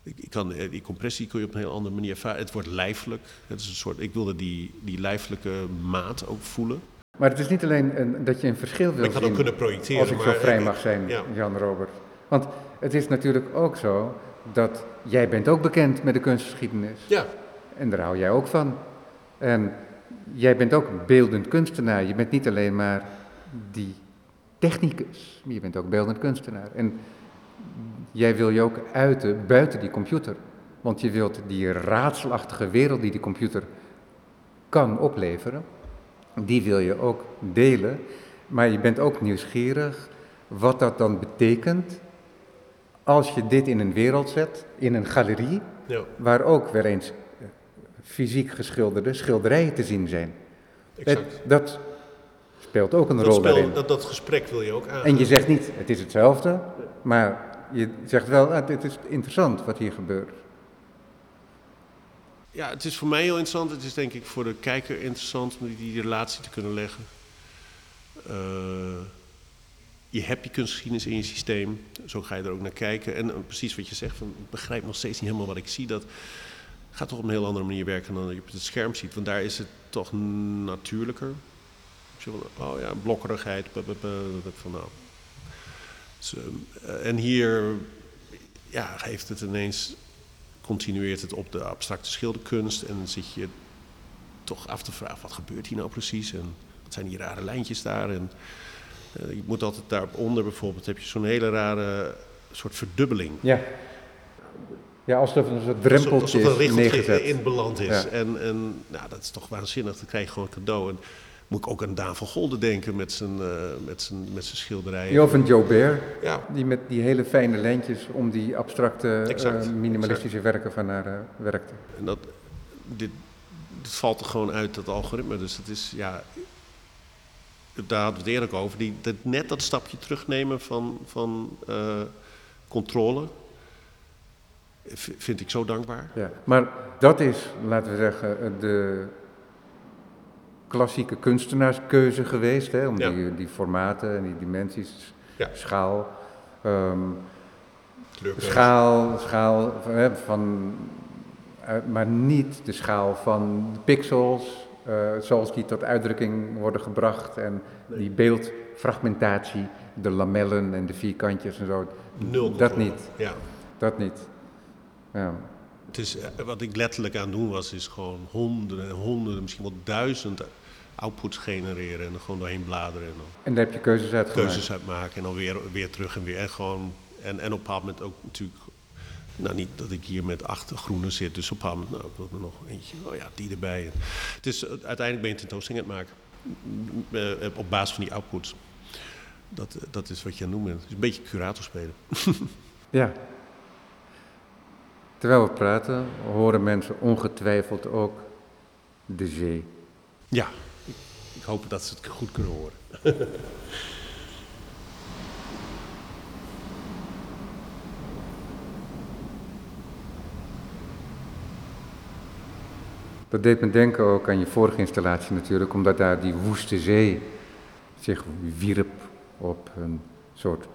Ik, kan, eh, die compressie kun je op een heel andere manier ervaren. Het wordt lijfelijk. Het is een soort, ik wilde die, die lijfelijke maat ook voelen. Maar het is niet alleen een, dat je een verschil wil ik had zien. ook kunnen projecteren. Als ik zo maar- vrij mag zijn, Ja. Jan Robert. Want het is natuurlijk ook zo dat jij bent ook bekend met de kunstgeschiedenis. Ja, En daar hou jij ook van. En jij bent ook beeldend kunstenaar. Je bent niet alleen maar die technicus, maar je bent ook beeldend kunstenaar. En jij wil je ook uiten buiten die computer. Want je wilt die raadselachtige wereld die die computer kan opleveren, die wil je ook delen. Maar je bent ook nieuwsgierig wat dat dan betekent als je dit in een wereld zet, in een galerie, ja, waar ook weer eens eh, fysiek geschilderde schilderijen te zien zijn. exact. Het- dat speelt ook een Dat, rol daarin. dat, dat gesprek wil je ook aan. En je zegt niet, het is hetzelfde, maar je zegt wel, ah, dit is interessant wat hier gebeurt. Ja, het is voor mij heel interessant. Het is denk ik voor de kijker interessant om die, relatie te kunnen leggen. Eh, je hebt je kunstgeschiedenis in je systeem, zo ga je er ook naar kijken. En eh, precies wat je zegt, van, ik begrijp nog steeds niet helemaal wat ik zie. Dat gaat toch op een heel andere manier werken dan je op het scherm ziet. Want daar is het toch natuurlijker. Oh ja, blokkerigheid. Van, nou. Dus, eh, en hier ja, heeft het ineens continueert het op de abstracte schilderkunst en dan zit je toch af te vragen, wat gebeurt hier nou precies en wat zijn die rare lijntjes daar en eh, je moet altijd daaronder bijvoorbeeld heb je zo'n hele rare soort verdubbeling. Ja. Ja, alsof er een soort Alsof- drempeltje alsof er is neergezet. in beland is. Ja. En, en nou, dat is toch waanzinnig, dat krijg je gewoon cadeau. En moet ik ook aan Daan van Golden denken met zijn, eh, met zijn, met zijn schilderijen. Een Joe Bear, Ja, die met die hele fijne lijntjes om die abstracte, Exact, eh, minimalistische werken van haar eh, werkte. En dat, dit, dit valt er gewoon uit dat algoritme. Dus het is, ja, daar hadden we het ook over. Die, dat, net dat stapje terugnemen van, van controle vind ik zo dankbaar. Ja. Maar dat is, laten we zeggen, de klassieke kunstenaarskeuze geweest, hè, om Ja. die, die formaten en die dimensies, Ja. schaal. Kleurkeuze. Schaal, schaal hè, van, eh, maar niet de schaal van de pixels, eh, zoals die tot uitdrukking worden gebracht. En die beeldfragmentatie, de lamellen en de vierkantjes en zo. Nul Dat niet, Ja. dat niet. Ja. Het is, eh, wat ik letterlijk aan het doen was, is gewoon honderden en honderden, misschien wel duizend outputs genereren en er gewoon doorheen bladeren en dan En daar heb je keuzes uit gemaakt. keuzes uitmaken en dan weer, weer terug en weer. En, gewoon, en, en op een bepaald moment ook natuurlijk, nou niet dat ik hier met acht groene zit, dus op een bepaald moment, nou ik wil er nog eentje, oh ja, die erbij. Het is, eh, uiteindelijk ben je tentoonstelling aan het maken, eh, op basis van die outputs. Dat, eh, dat is wat je aan het doen bent. Het is een beetje curator spelen. Ja. Terwijl we praten, horen mensen ongetwijfeld ook de zee. Ja, ik, hoop dat ze het goed kunnen horen. Dat deed me denken ook aan je vorige installatie natuurlijk, omdat daar die woeste zee zich wierp op een soort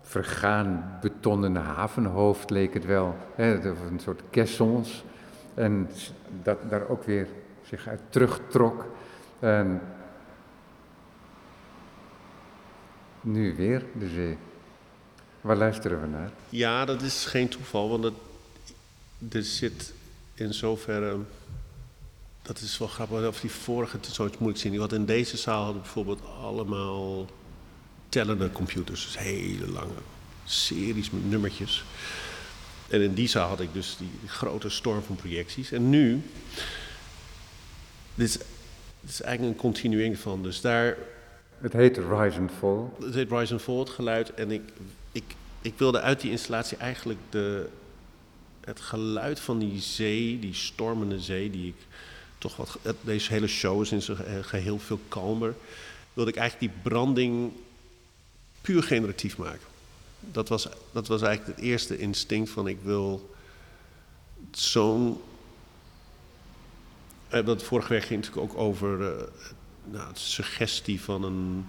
vergaan betonnen havenhoofd, leek het wel. Hè, een soort caissons. En dat daar ook weer zich uit terugtrok. En nu weer de zee. Waar luisteren we naar? Ja, dat is geen toeval, want het, er zit in zoverre. Dat is wel grappig, of die vorige zoiets moeilijk zien. Want in deze zaal hadden bijvoorbeeld allemaal tellende computers. Dus hele lange series met nummertjes. En in die zaal had ik dus die grote storm van projecties. En nu, dit is, dit is eigenlijk een continuering van. Dus daar, Het heet Rise and Fall. het heet Rise and Fall, het geluid. En ik, ik, ik wilde uit die installatie eigenlijk de, het geluid van die zee, die stormende zee, die ik toch wat. het- Deze hele show is in zijn ge- geheel veel kalmer. Wilde ik eigenlijk die branding puur generatief maken. Dat was, dat was eigenlijk het eerste instinct van ik wil zo'n. Eh, dat vorige week ging natuurlijk ook over eh, nou, de suggestie van een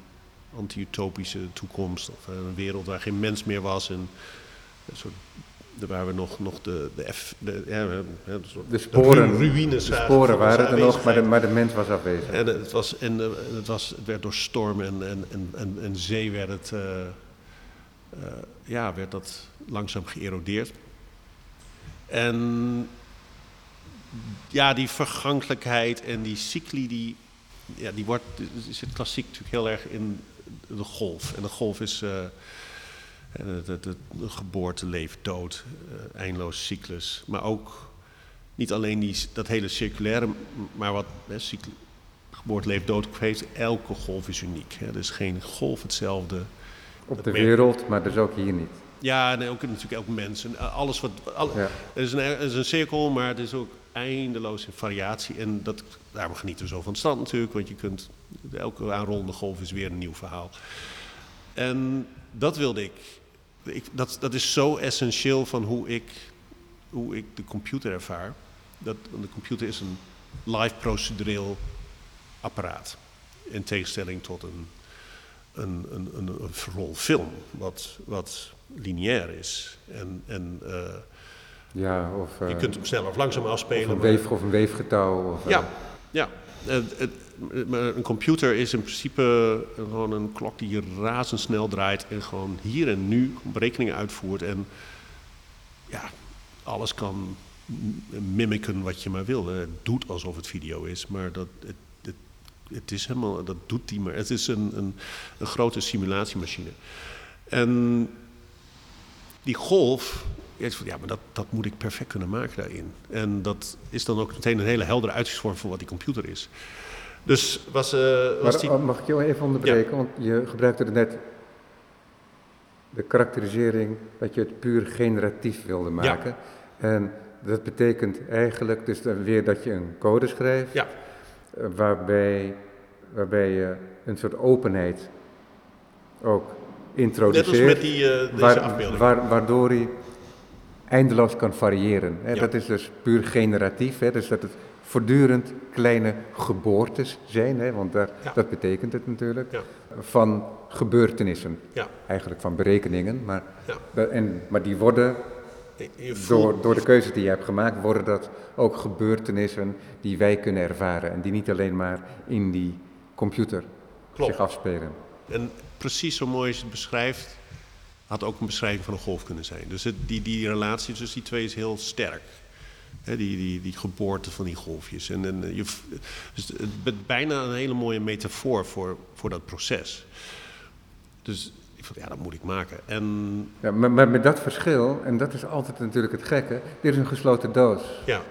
anti-utopische toekomst. Of eh, een wereld waar geen mens meer was. En een soort, waar we nog, nog de, de, F, de, ja, De sporen, ruïnes de zagen sporen waren er nog, maar de, maar de mens was afwezig. En het, was, en, eh, het, was, het werd door storm en, en, en, en, en zee werd het, eh, eh, ja, werd dat langzaam geërodeerd. En ja, die vergankelijkheid en die cycli, die, ja, die wordt, zit klassiek natuurlijk heel erg in de golf. En de golf is eh, de, de, de, de geboorte, leven, dood, eindeloos cyclus. Maar ook niet alleen die, dat hele circulaire, maar wat hè, cycl- geboorte, leven, dood heeft. Elke golf is uniek. Hè. Er is geen golf hetzelfde. Op de wereld, maar dus ook hier niet. Ja, en ook natuurlijk elk mens. En alles wat, Ja. er, is een, er is een cirkel, maar het is ook eindeloos in variatie. En dat, daarom genieten we zo van stand natuurlijk, want je kunt, elke aanrollende golf is weer een nieuw verhaal. En dat wilde ik. ik dat, dat is zo essentieel van hoe ik, hoe ik de computer ervaar. Dat, de computer is een live procedureel apparaat. In tegenstelling tot een, een, een, een, een rolfilm, wat, wat lineair is. En, en uh, ja, of, je kunt hem sneller of langzaam afspelen. Of een, weef, of een weefgetouw. Of, ja, uh, ja. maar een computer is in principe gewoon een klok die razendsnel draait en gewoon hier en nu berekeningen uitvoert. En ja, alles kan mimiken wat je maar wil. Het doet alsof het video is, maar dat, het, het, het is helemaal, dat doet die maar. Het is een, een, een grote simulatiemachine. En die golf, ja, maar dat, dat moet ik perfect kunnen maken daarin. En dat is dan ook meteen een hele heldere uitzichtvorm van wat die computer is. Dus was, uh, was maar, die... Mag ik jou even onderbreken? Ja. Want je gebruikte er net de karakterisering dat je het puur generatief wilde maken. Ja. En dat betekent eigenlijk dus dan weer dat je een code schrijft, ja. waarbij, waarbij je een soort openheid ook introduceert. Net als met die, uh, deze waar, afbeelding. Waar, waardoor hij eindeloos kan variëren. Hè. Ja. Dat is dus puur generatief, hè. dus dat het voortdurend kleine geboortes zijn, hè, want daar, Ja. dat betekent het natuurlijk, Ja. van gebeurtenissen. Eigenlijk van berekeningen, maar, en, maar die worden door, door de keuzes die je hebt gemaakt, worden dat ook gebeurtenissen die wij kunnen ervaren. En die niet alleen maar in die computer Klopt. zich afspelen. En precies zo mooi als je het beschrijft, had ook een beschrijving van een golf kunnen zijn. Dus het, die, die relatie tussen die twee is heel sterk. Die, die, die geboorte van die golfjes. En, en je, dus het is bijna een hele mooie metafoor voor, voor dat proces. Dus ik vond, ja, dat moet ik maken. En Ja, maar, maar met dat verschil, en dat is altijd natuurlijk het gekke, dit is een gesloten doos. ja,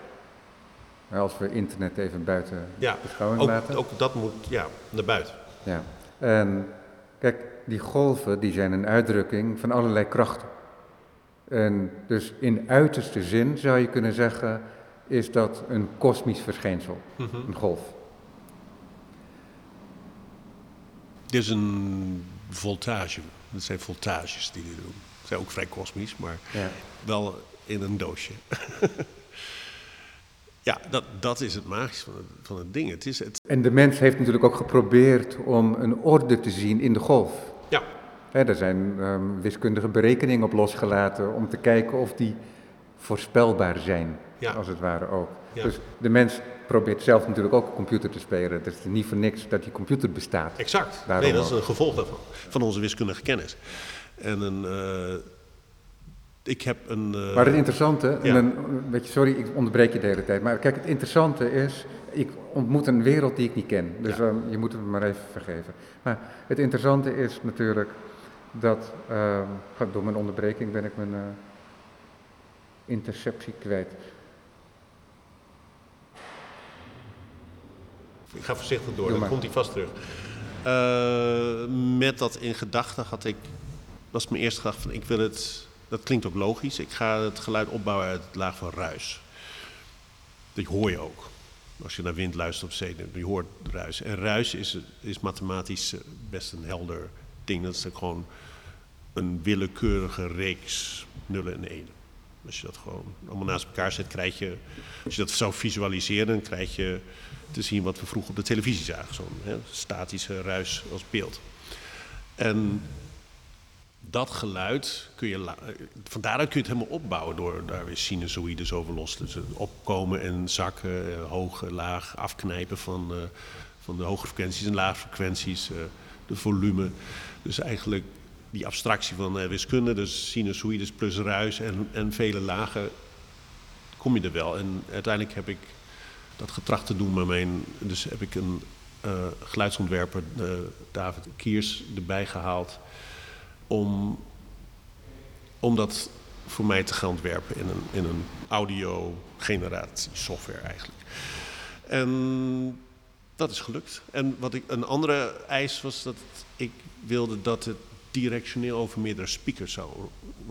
Maar Als we internet even buiten ja beschouwing ook, laten. ook dat moet ja, naar buiten. Ja. En kijk, die golven die zijn een uitdrukking van allerlei krachten. En dus in uiterste zin zou je kunnen zeggen, is dat een kosmisch verschijnsel, Mhm. een golf. Dit is een voltage. Dat zijn voltages die die doen. Ze zijn ook vrij kosmisch, maar Ja. wel in een doosje. ja, dat, dat is het magische van het, van het ding. Het is het. En de mens heeft natuurlijk ook geprobeerd om een orde te zien in de golf. Ja, er zijn ehm, wiskundige berekeningen op losgelaten om te kijken of die voorspelbaar zijn, Ja. als het ware ook. Ja. Dus de mens probeert zelf natuurlijk ook computer te spelen. Het is niet voor niks dat die computer bestaat. exact. Daarom nee, dat is een gevolg daarvan. Van onze wiskundige kennis. En een. eh, ik heb een. eh, Maar het interessante, en Ja. dan, weet je, sorry, ik onderbreek je de hele tijd, maar kijk, het interessante is, ik ontmoet een wereld die ik niet ken, dus Ja. ehm, je moet het me maar even vergeven. Maar het interessante is natuurlijk dat, ehm, door mijn onderbreking ben ik mijn eh, interceptie kwijt. Ik ga voorzichtig door, dan komt hij vast terug. Eh, met dat in gedachten had ik, was mijn eerste gedachte van ik wil het, dat klinkt ook logisch, ik ga het geluid opbouwen uit het laag van ruis. Dat hoor je ook. Als je naar wind luistert op zee, je hoort ruis. En ruis is, is mathematisch eh, best een helder ding. Dat is gewoon een willekeurige reeks nullen en enen. Als je dat gewoon allemaal naast elkaar zet, krijg je, als je dat zou visualiseren, dan krijg je te zien wat we vroeger op de televisie zagen. Zo'n statische ruis als beeld. En dat geluid kun je, eh, van daaruit kun je het helemaal opbouwen door daar weer sinusoïdes over los te zetten. Opkomen en zakken, eh, hoog, laag, afknijpen van, eh, van de hoge frequenties en lage frequenties, eh, de volume. Dus eigenlijk die abstractie van eh, wiskunde, dus sinusoïdes plus ruis en, en vele lagen, kom je er wel. En uiteindelijk heb ik dat getracht te doen, maar mijn, dus heb ik een eh, geluidsontwerper, eh, David Kiers, erbij gehaald om, om dat voor mij te gaan ontwerpen in een, in een audio-generatie software eigenlijk. En dat is gelukt. En wat ik, een andere eis was dat ik wilde dat het directioneel over meerdere speakers zou,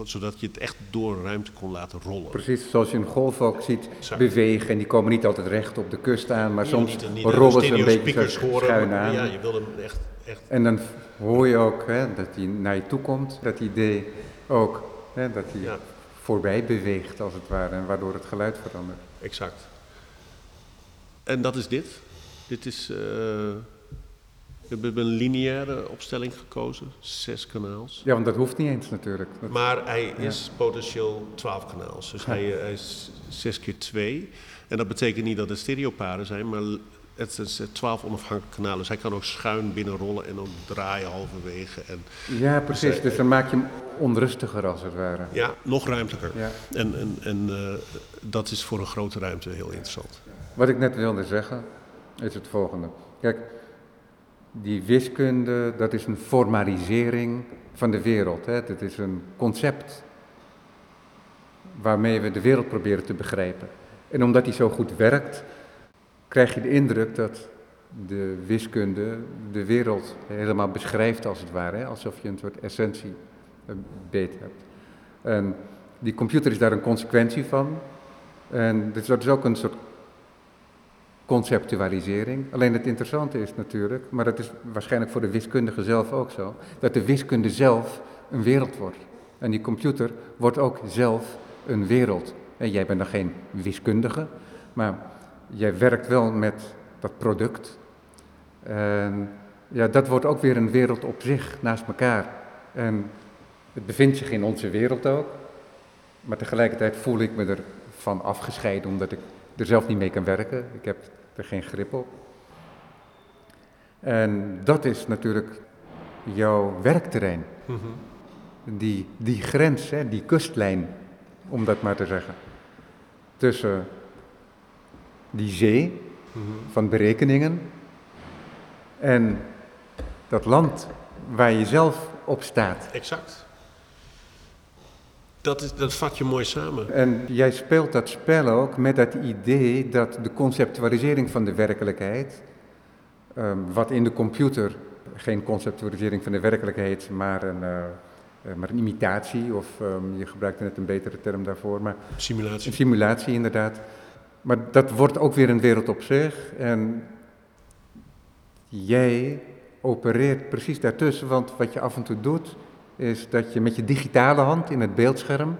zodat je het echt door ruimte kon laten rollen. Precies, zoals je een golf ook ziet bewegen. En die komen niet altijd recht op de kust aan, maar soms niet- niet rollen ze een beetje schuin aan. Ja, je wilde hem echt, echt En dan hoor je ook hè, dat hij naar je toe komt. Dat idee ook, hè, dat hij Ja. voorbij beweegt als het ware. En waardoor het geluid verandert. exact. En dat is dit. Dit is. eh, we hebben een lineaire opstelling gekozen, zes kanaals. Ja, want dat hoeft niet eens natuurlijk. Dat- Maar hij is potentieel 12 kanaals. Dus hij, eh, hij is 6 keer 2. En dat betekent niet dat het stereoparen zijn, maar het is eh, 12 onafhankelijke kanalen. Dus hij kan ook schuin binnenrollen en ook draaien halverwege. En ja, precies. Dus, Dus dan maak je hem onrustiger als het ware. ja, nog ruimtelijker. Ja. En, en, en eh, dat is voor een grote ruimte heel interessant. Wat ik net wilde zeggen, is het volgende. Kijk, die wiskunde, dat is een formalisering van de wereld. Hè? Dat is een concept waarmee we de wereld proberen te begrijpen. En omdat die zo goed werkt, krijg je de indruk dat de wiskunde de wereld helemaal beschrijft als het ware. Hè? Alsof je een soort essentie beet hebt. En die computer is daar een consequentie van. En dus dat is ook een soort conceptualisering. Alleen het interessante is natuurlijk, maar dat is waarschijnlijk voor de wiskundige zelf ook zo, dat de wiskunde zelf een wereld wordt. En die computer wordt ook zelf een wereld. En jij bent dan geen wiskundige, maar jij werkt wel met dat product. En ja, dat wordt ook weer een wereld op zich, naast elkaar. En het bevindt zich in onze wereld ook. Maar tegelijkertijd voel ik me ervan afgescheiden omdat ik er zelf niet mee kan werken. Ik heb er geen grip op. En dat is natuurlijk jouw werkterrein. Die, die grens, hè, die kustlijn, om dat maar te zeggen. Tussen die zee van berekeningen en dat land waar je zelf op staat. Exact. Dat, is, dat vat je mooi samen. En jij speelt dat spel ook met het idee dat de conceptualisering van de werkelijkheid, ehm, wat in de computer geen conceptualisering van de werkelijkheid, maar een, eh, eh, maar een imitatie, of ehm, je gebruikte net een betere term daarvoor, maar Simulatie. een simulatie inderdaad. Maar dat wordt ook weer een wereld op zich en jij opereert precies daartussen, want wat je af en toe doet, is dat je met je digitale hand in het beeldscherm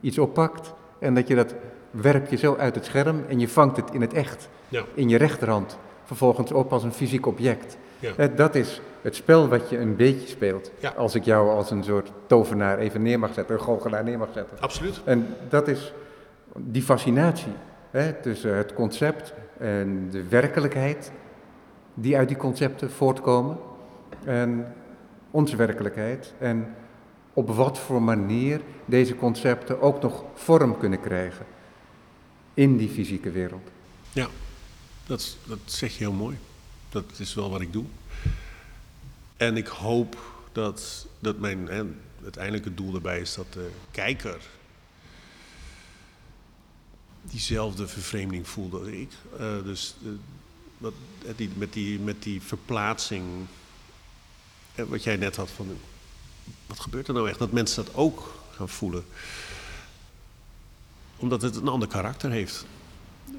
iets oppakt en dat je dat werp je zo uit het scherm en je vangt het in het echt, Ja. in je rechterhand, vervolgens op als een fysiek object. Ja. Dat is het spel wat je een beetje speelt. Ja. Als ik jou als een soort tovenaar even neer mag zetten, een goochelaar neer mag zetten. Absoluut. En dat is die fascinatie hè, tussen het concept en de werkelijkheid die uit die concepten voortkomen. En onze werkelijkheid. En op wat voor manier deze concepten ook nog vorm kunnen krijgen in die fysieke wereld. Ja, dat, dat zeg je heel mooi. Dat is wel wat ik doe. En ik hoop dat, dat mijn hè, uiteindelijke doel daarbij is dat de kijker diezelfde vervreemding voelt als ik. Eh, dus eh, wat, eh, die, met, die, met die verplaatsing, wat jij net had van, wat gebeurt er nou echt? Dat mensen dat ook gaan voelen. Omdat het een ander karakter heeft.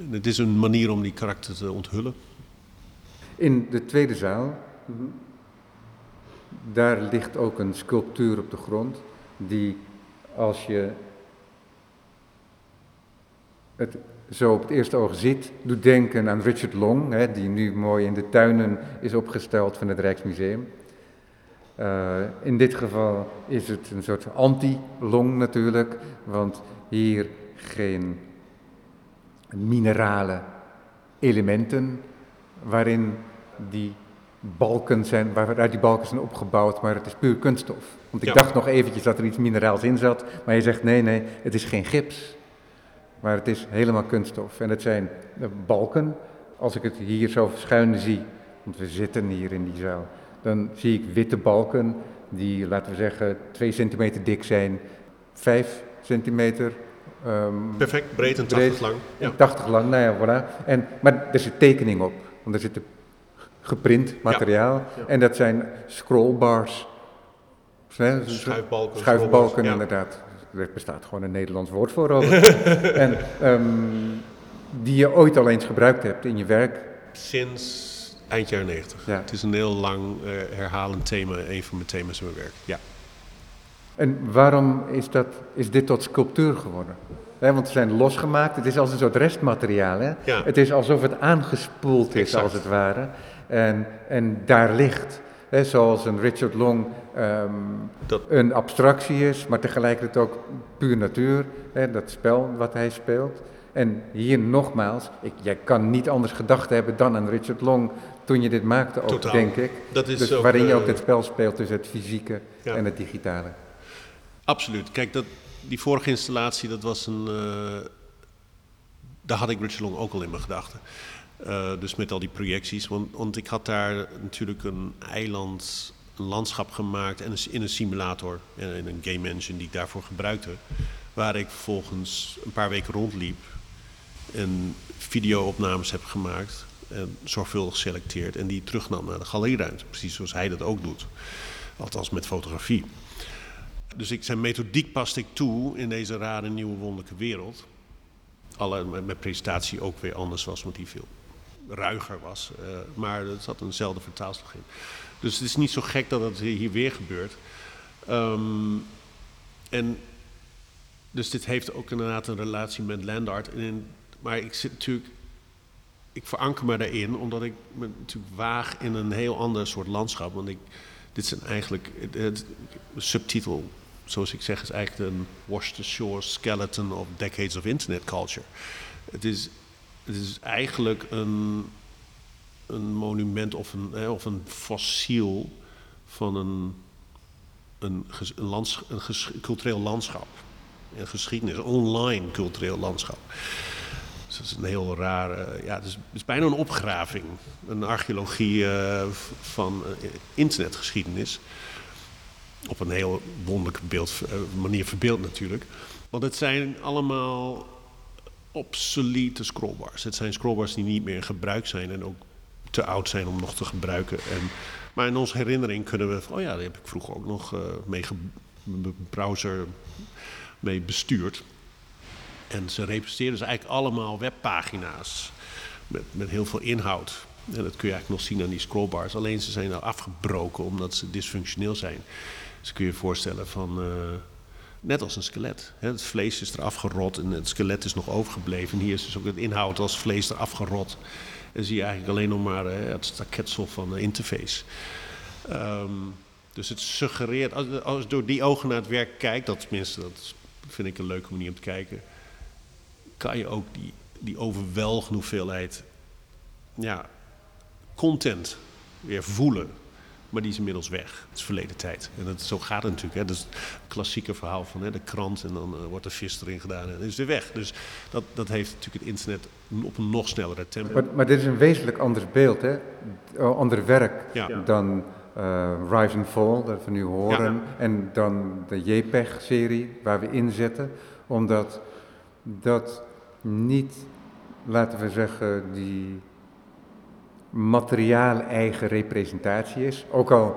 Het is een manier om die karakter te onthullen. In de tweede zaal, daar ligt ook een sculptuur op de grond, die als je het zo op het eerste oog ziet, doet denken aan Richard Long, hè, die nu mooi in de tuinen is opgesteld van het Rijksmuseum. Eh, in dit geval is het een soort anti-long natuurlijk, want hier geen minerale elementen waarin die balken zijn, waaruit die balken zijn opgebouwd, maar het is puur kunststof. Want ik Ja. dacht nog eventjes dat er iets mineraals in zat, maar je zegt nee, nee, het is geen gips, maar het is helemaal kunststof. En het zijn balken, als ik het hier zo schuin zie, want we zitten hier in die zaal, dan zie ik witte balken die, laten we zeggen, 2 centimeter dik zijn, 5 centimeter ehm, Perfect, breed en breed 80 lang. Ja. en 80 lang, nou ja, voilà. En, maar er zit tekening op, want er zit geprint materiaal. Ja. En dat zijn scrollbars, Schuifbalken. Schuifbalken, inderdaad. Er bestaat gewoon een Nederlands woord voor. Robert. en ehm, die je ooit al eens gebruikt hebt in je werk. Sinds eind jaren 90. Ja. Het is een heel lang eh, herhalend thema, een van mijn thema's in mijn werk. Ja. En waarom is, dat, is dit tot sculptuur geworden? Want ze zijn losgemaakt, het is als een soort restmateriaal. Hè? Ja. Het is alsof het aangespoeld is, Exact. als het ware. En, en daar ligt, hè, zoals een Richard Long ehm, Dat- een abstractie is, maar tegelijkertijd ook puur natuur. Hè, dat spel wat hij speelt. En hier nogmaals, ik, jij kan niet anders gedacht hebben dan aan Richard Long toen je dit maakte, ook, Totaal. denk ik. Dat is dus ook, waarin je eh, ook dit spel speelt tussen het fysieke Ja. en het digitale. Absoluut. Kijk, dat, die vorige installatie, dat was een. eh, daar had ik Richard Long ook al in mijn gedachten. Eh, dus met al die projecties. Want, ik had daar natuurlijk een eiland, een landschap gemaakt en in een simulator. En in een game engine die ik daarvoor gebruikte. Waar ik vervolgens een paar weken rondliep. En videoopnames heb gemaakt. En zorgvuldig geselecteerd. En die terugnam naar de galerieruimte. Precies zoals hij dat ook doet. Althans met fotografie. Dus ik, zijn methodiek paste ik toe in deze rare nieuwe wonderlijke wereld. Alle, mijn presentatie ook weer anders was, want die veel ruiger was. eh, maar er zat eenzelfde vertaalslag in. Dus het is niet zo gek dat het hier weer gebeurt. Ehm, en dus dit heeft ook inderdaad een relatie met landart. Maar ik zit natuurlijk ik veranker me daarin, omdat ik me natuurlijk waag in een heel ander soort landschap. Want ik, dit zijn eigenlijk, het, het- subtitel, zoals ik zeg, is eigenlijk een Wash the Shore Skeleton of Decades of Internet Culture. Het is, het is eigenlijk een, een monument of een, hè, of een fossiel van een, een, een, cultureel landschap. Een geschiedenis, online cultureel landschap. Dus dat is een heel rare, ja, het is, bijna een opgraving. Een archeologie eh, van eh, internetgeschiedenis. Op een heel wonderlijke beeld, eh, manier verbeeld natuurlijk. Want het zijn allemaal obsolete scrollbars. Het zijn scrollbars die niet meer in gebruik zijn en ook te oud zijn om nog te gebruiken. En, maar in onze herinnering kunnen we, oh ja, daar heb ik vroeger ook nog eh, mee browser mee bestuurd. En ze representeren dus eigenlijk allemaal webpagina's met, met heel veel inhoud. En dat kun je eigenlijk nog zien aan die scrollbars. Alleen ze zijn nou afgebroken omdat ze dysfunctioneel zijn. Dus kun je je voorstellen van, eh, net als een skelet. Het vlees is eraf gerot en het skelet is nog overgebleven. En hier is dus ook het inhoud als vlees eraf gerot. En zie je eigenlijk alleen nog maar eh, het staketsel van de interface. Ehm, dus het suggereert, als, als je door die ogen naar het werk kijkt, dat tenminste, dat vind ik een leuke manier om te kijken kan je ook die, die overweldigende hoeveelheid ja, content weer voelen. Maar die is inmiddels weg. Het is verleden tijd. En dat, zo gaat het natuurlijk. Hè. Dat is het klassieke verhaal van hè, de krant en dan eh, wordt er vis erin gedaan en dan is weer weg. Dus dat, dat heeft natuurlijk het internet op een nog snellere tempo. Maar, maar dit is een wezenlijk anders beeld, hè? O- ander werk Ja. Ja. dan eh, Rise and Fall, dat we nu horen. En dan de JPEG-serie waar we inzetten. Omdat dat niet, laten we zeggen, die materiaal-eigen representatie is. Ook al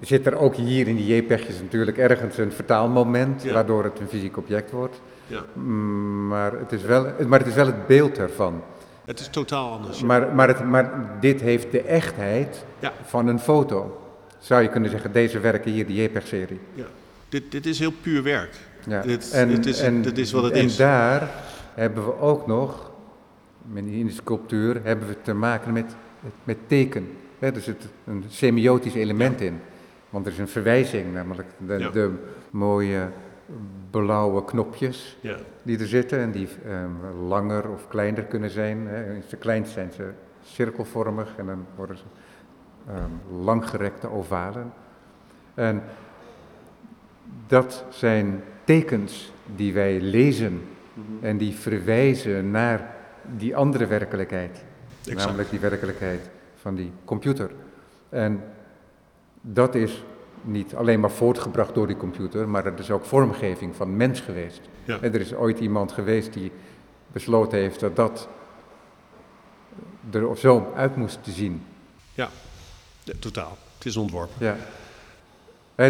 zit er ook hier in die JPEG'jes natuurlijk ergens een vertaalmoment, Ja. waardoor het een fysiek object wordt. Ja. Mm, Maar het is wel, maar het, is wel het beeld ervan. Het is totaal anders. Maar, maar, het, maar dit heeft de echtheid Ja. van een foto. Zou je kunnen zeggen, deze werken hier, die JPEG-serie. Ja. Dit, dit is heel puur werk. Ja. Dit, dit, is, dit is wat het en is. daar hebben we ook nog, in de sculptuur, hebben we te maken met, met teken. Hè, er zit een semiotisch element in. Want er is een verwijzing, namelijk de, Ja. de mooie blauwe knopjes Ja. die er zitten en die ehm, langer of kleiner kunnen zijn. Hè. Als ze klein zijn ze cirkelvormig en dan worden ze ehm, langgerekte ovalen. En dat zijn tekens die wij lezen en die verwijzen naar die andere werkelijkheid. Exact. Namelijk die werkelijkheid van die computer. En dat is niet alleen maar voortgebracht door die computer, maar het is ook vormgeving van mens geweest. Ja. En er is ooit iemand geweest die besloten heeft dat dat er zo uit moest zien. Ja. Ja, totaal. Het is ontworpen. Ja.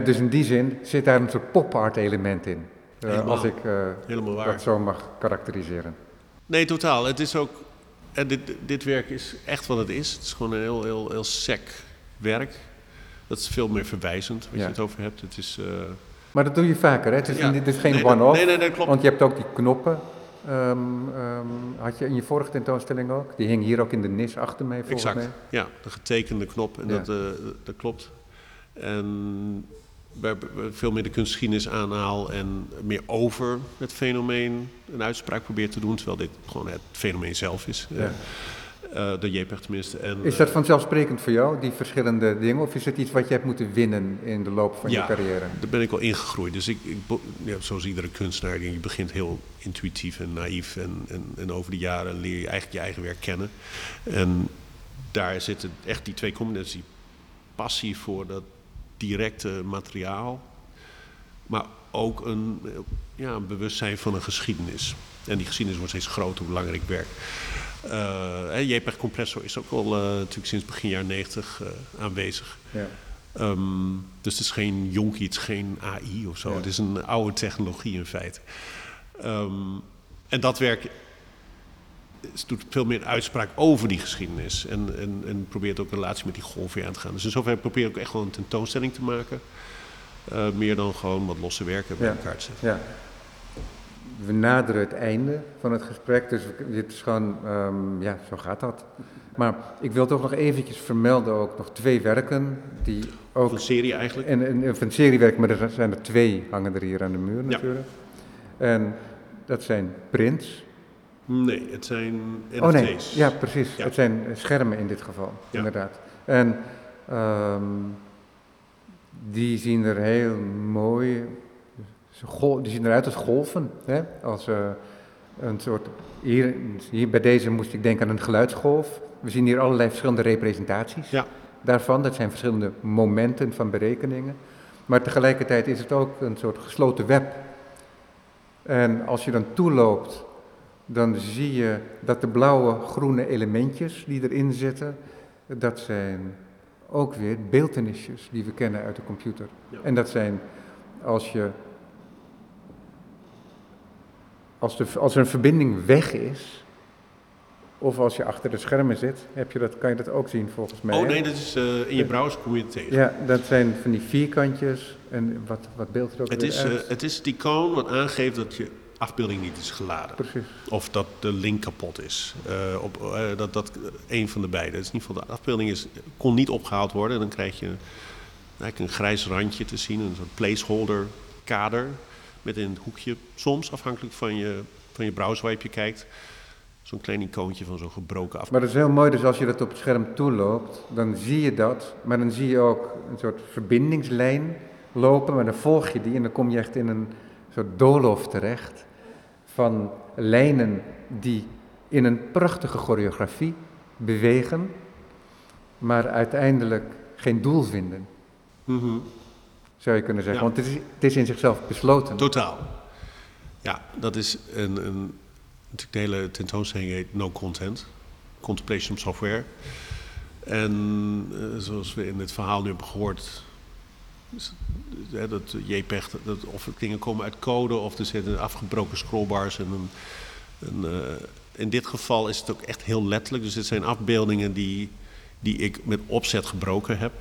Dus in die zin zit daar een soort pop-art element in. eh, als ik waar. dat zo mag karakteriseren. Nee, totaal. Het is ook. En dit, dit werk is echt wat het is. Het is gewoon een heel, heel, heel sec werk. Dat is veel meer verwijzend, wat Ja. je het over hebt. Het is. eh, Maar dat doe je vaker, hè? Het is, ja. het is geen Nee, one-off. Nee, nee, dat klopt. Want je hebt ook die knoppen. ehm, ehm, had je in je vorige tentoonstelling ook? Die hing hier ook in de nis achter mij, volgens Exact. mij. Ja, de getekende knop. En Ja. dat, eh, dat klopt. En waar veel meer de kunstgeschiedenis aanhaal en meer over het fenomeen een uitspraak probeer te doen. Terwijl dit gewoon het fenomeen zelf is. Ja. Eh, eh, de JPEG tenminste. En, Is dat vanzelfsprekend voor jou, die verschillende dingen? Of is het iets wat je hebt moeten winnen in de loop van Ja. je carrière? Daar ben ik wel ingegroeid. Dus ik, ik ja, zoals iedere kunstenaar, je begint heel intuïtief en naïef. En, en, en over de jaren leer je eigenlijk je eigen werk kennen. En daar zitten echt die twee combinaties. Passie voor dat directe materiaal. Maar ook een, eh, ja, een bewustzijn van een geschiedenis. En die geschiedenis wordt steeds groter hoe langer ik werk. Eh, hè, JPEG Compressor is ook al eh, natuurlijk sinds begin jaren 90 eh, aanwezig. Ja. Ehm, dus het is geen jonkie, het is geen AI of zo. Ja. Het is een oude technologie in feite. Ehm, en dat werk doet veel meer uitspraak over die geschiedenis. En, en, en probeert ook een relatie met die golf weer aan te gaan. Dus in zoverre probeer ik ook echt wel een tentoonstelling te maken. Eh, meer dan gewoon wat losse werken bij Ja. elkaar te zetten. Ja. We naderen het einde van het gesprek, dus dit is gewoon, ehm, ja, zo gaat dat. Maar ik wil toch nog eventjes vermelden ook nog twee werken die Of ook... een serie eigenlijk. En, en, een seriewerk, maar er zijn er twee hangen er hier aan de muur Ja. natuurlijk. En dat zijn prints. Nee, het zijn NFT's. Oh nee, ja precies. Ja. Het zijn schermen in dit geval, Ja. inderdaad. En ehm, die zien er heel mooi, die zien eruit als golven. Hè? Als eh, een soort, hier, hier bij deze moest ik denken aan een geluidsgolf. We zien hier allerlei verschillende representaties Ja. daarvan. Dat zijn verschillende momenten van berekeningen. Maar tegelijkertijd is het ook een soort gesloten web. En als je dan toeloopt, dan zie je dat de blauwe, groene elementjes die erin zitten, dat zijn ook weer beeltenisjes die we kennen uit de computer. Ja. En dat zijn, als je, als, de, als er een verbinding weg is, of als je achter de schermen zit, heb je dat, kan je dat ook zien volgens mij. Oh nee, dat is, eh, in je browser kom je het tegen. Ja, dat zijn van die vierkantjes en wat, wat beeld er ook Het is, uit. eh, het is het icoon wat aangeeft dat je afbeelding niet is geladen. Precies. Of dat de link kapot is. Eh, op, eh, dat, dat een van de beide. Dus in ieder geval de afbeelding is, kon niet opgehaald worden. En dan krijg je eigenlijk een grijs randje te zien. Een soort placeholder kader. Met in het hoekje, soms afhankelijk van je, van je browser waar je kijkt. Zo'n klein icoontje van zo'n gebroken af. Maar dat is heel mooi, dus als je dat op het scherm toeloopt, dan zie je dat. Maar dan zie je ook een soort verbindingslijn lopen, maar dan volg je die en dan kom je echt in een soort doolhof terecht van lijnen die in een prachtige choreografie bewegen, maar uiteindelijk geen doel vinden, Mhm. zou je kunnen zeggen. Ja. Want het is, het is in zichzelf besloten. Totaal. Ja, dat is een, een, natuurlijk de hele tentoonstelling heet No Content. Contemplation of Software. En eh, zoals we in het verhaal nu hebben gehoord, dat JPEG, dat, of dingen komen uit code of er zitten afgebroken scrollbars. En een, een, eh, in dit geval is het ook echt heel letterlijk. Dus dit zijn afbeeldingen die, die ik met opzet gebroken heb.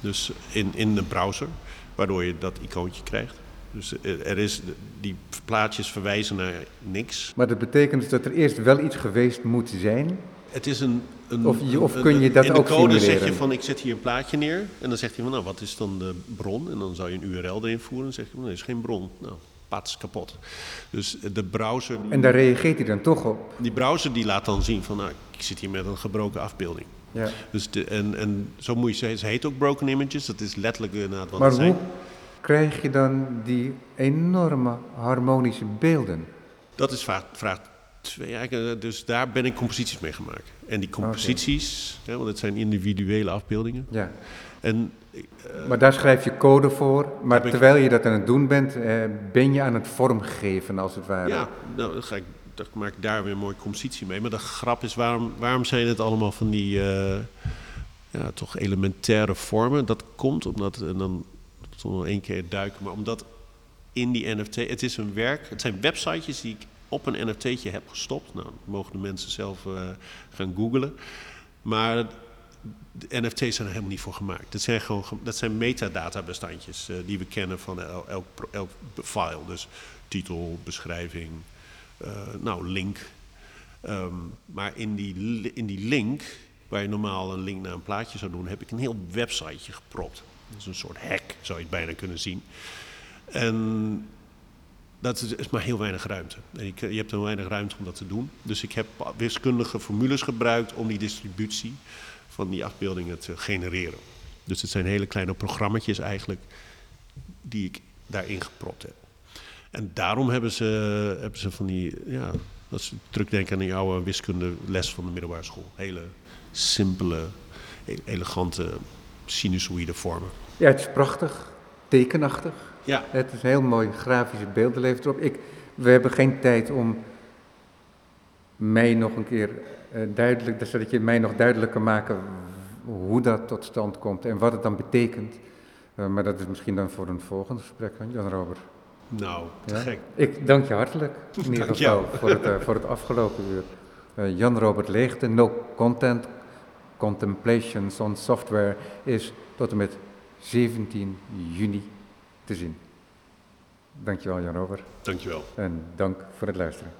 Dus in, in de browser, waardoor je dat icoontje krijgt. Dus er er is, die plaatjes verwijzen naar niks. Maar dat betekent dus dat er eerst wel iets geweest moet zijn. Het is een. Een Of je- of kun je dat in de ook code zeg je van ik zet hier een plaatje neer. En dan zegt hij van nou wat is dan de bron? En dan zou je een URL erin voeren. En dan zeg je nee, er is geen bron. Nou, pats kapot. Dus de browser. En daar reageert hij dan toch op. Die browser die laat dan zien van nou ik zit hier met een gebroken afbeelding. Ja. Dus de, en, en zo moet je zeggen, ze heet ook broken images. Dat is letterlijk inderdaad wat Maar het zijn. hoe krijg je dan die enorme harmonische beelden? Dat is vraag, vraag twee. Eh, Dus daar ben ik composities mee gemaakt. En die composities, hè, want het zijn individuele afbeeldingen. Ja. En eh, Maar daar schrijf je code voor, maar ik- terwijl je dat aan het doen bent, eh, ben je aan het vormgeven als het ware. ja, nou, dan, ga ik, dan maak ik daar weer een mooie compositie mee. Maar de grap is, waarom, waarom zijn het allemaal van die ja, toch elementaire vormen? Dat komt omdat, en dan toch nog één keer duiken. Maar omdat in die NFT, het is een werk, het zijn websitejes die ik op een NFT'tje heb gestopt. Nou, mogen de mensen zelf uh, gaan googlen. Maar de NFT's zijn er helemaal niet voor gemaakt. Dat zijn gewoon dat zijn metadata-bestandjes uh, die we kennen van el, elk, elk file. Dus titel, beschrijving, uh, nou, link. Um, maar in die, in die link, waar je normaal een link naar een plaatje zou doen, heb ik een heel websiteje gepropt. Dat is een soort hack, zou je het bijna kunnen zien. En dat is, maar heel weinig ruimte. En ik, je hebt heel weinig ruimte om dat te doen. Dus ik heb wiskundige formules gebruikt om die distributie van die afbeeldingen te genereren. Dus het zijn hele kleine programma's eigenlijk die ik daarin gepropt heb. En daarom hebben ze, hebben ze van die, ja, dat ze terugdenken aan die oude wiskundeles van de middelbare school. Hele simpele, elegante, sinusoïde vormen. Ja, het is prachtig, tekenachtig. Ja. Het is heel mooi, grafische beelden levert erop. Ik, we hebben geen tijd om mij nog een keer uh, duidelijk, zodat je mij nog duidelijk kan maken hoe dat tot stand komt en wat het dan betekent. Uh, maar dat is misschien dan voor een volgend gesprek, Jan Robert. Nou, te ja? gek. Ik dank je hartelijk in ieder geval voor het, uh, voor het afgelopen uur. Jan Robert Leegte, No Content Contemplations on Software is tot en met 17 juni te zien. Dankjewel Jan Robert. Dankjewel. En dank voor het luisteren.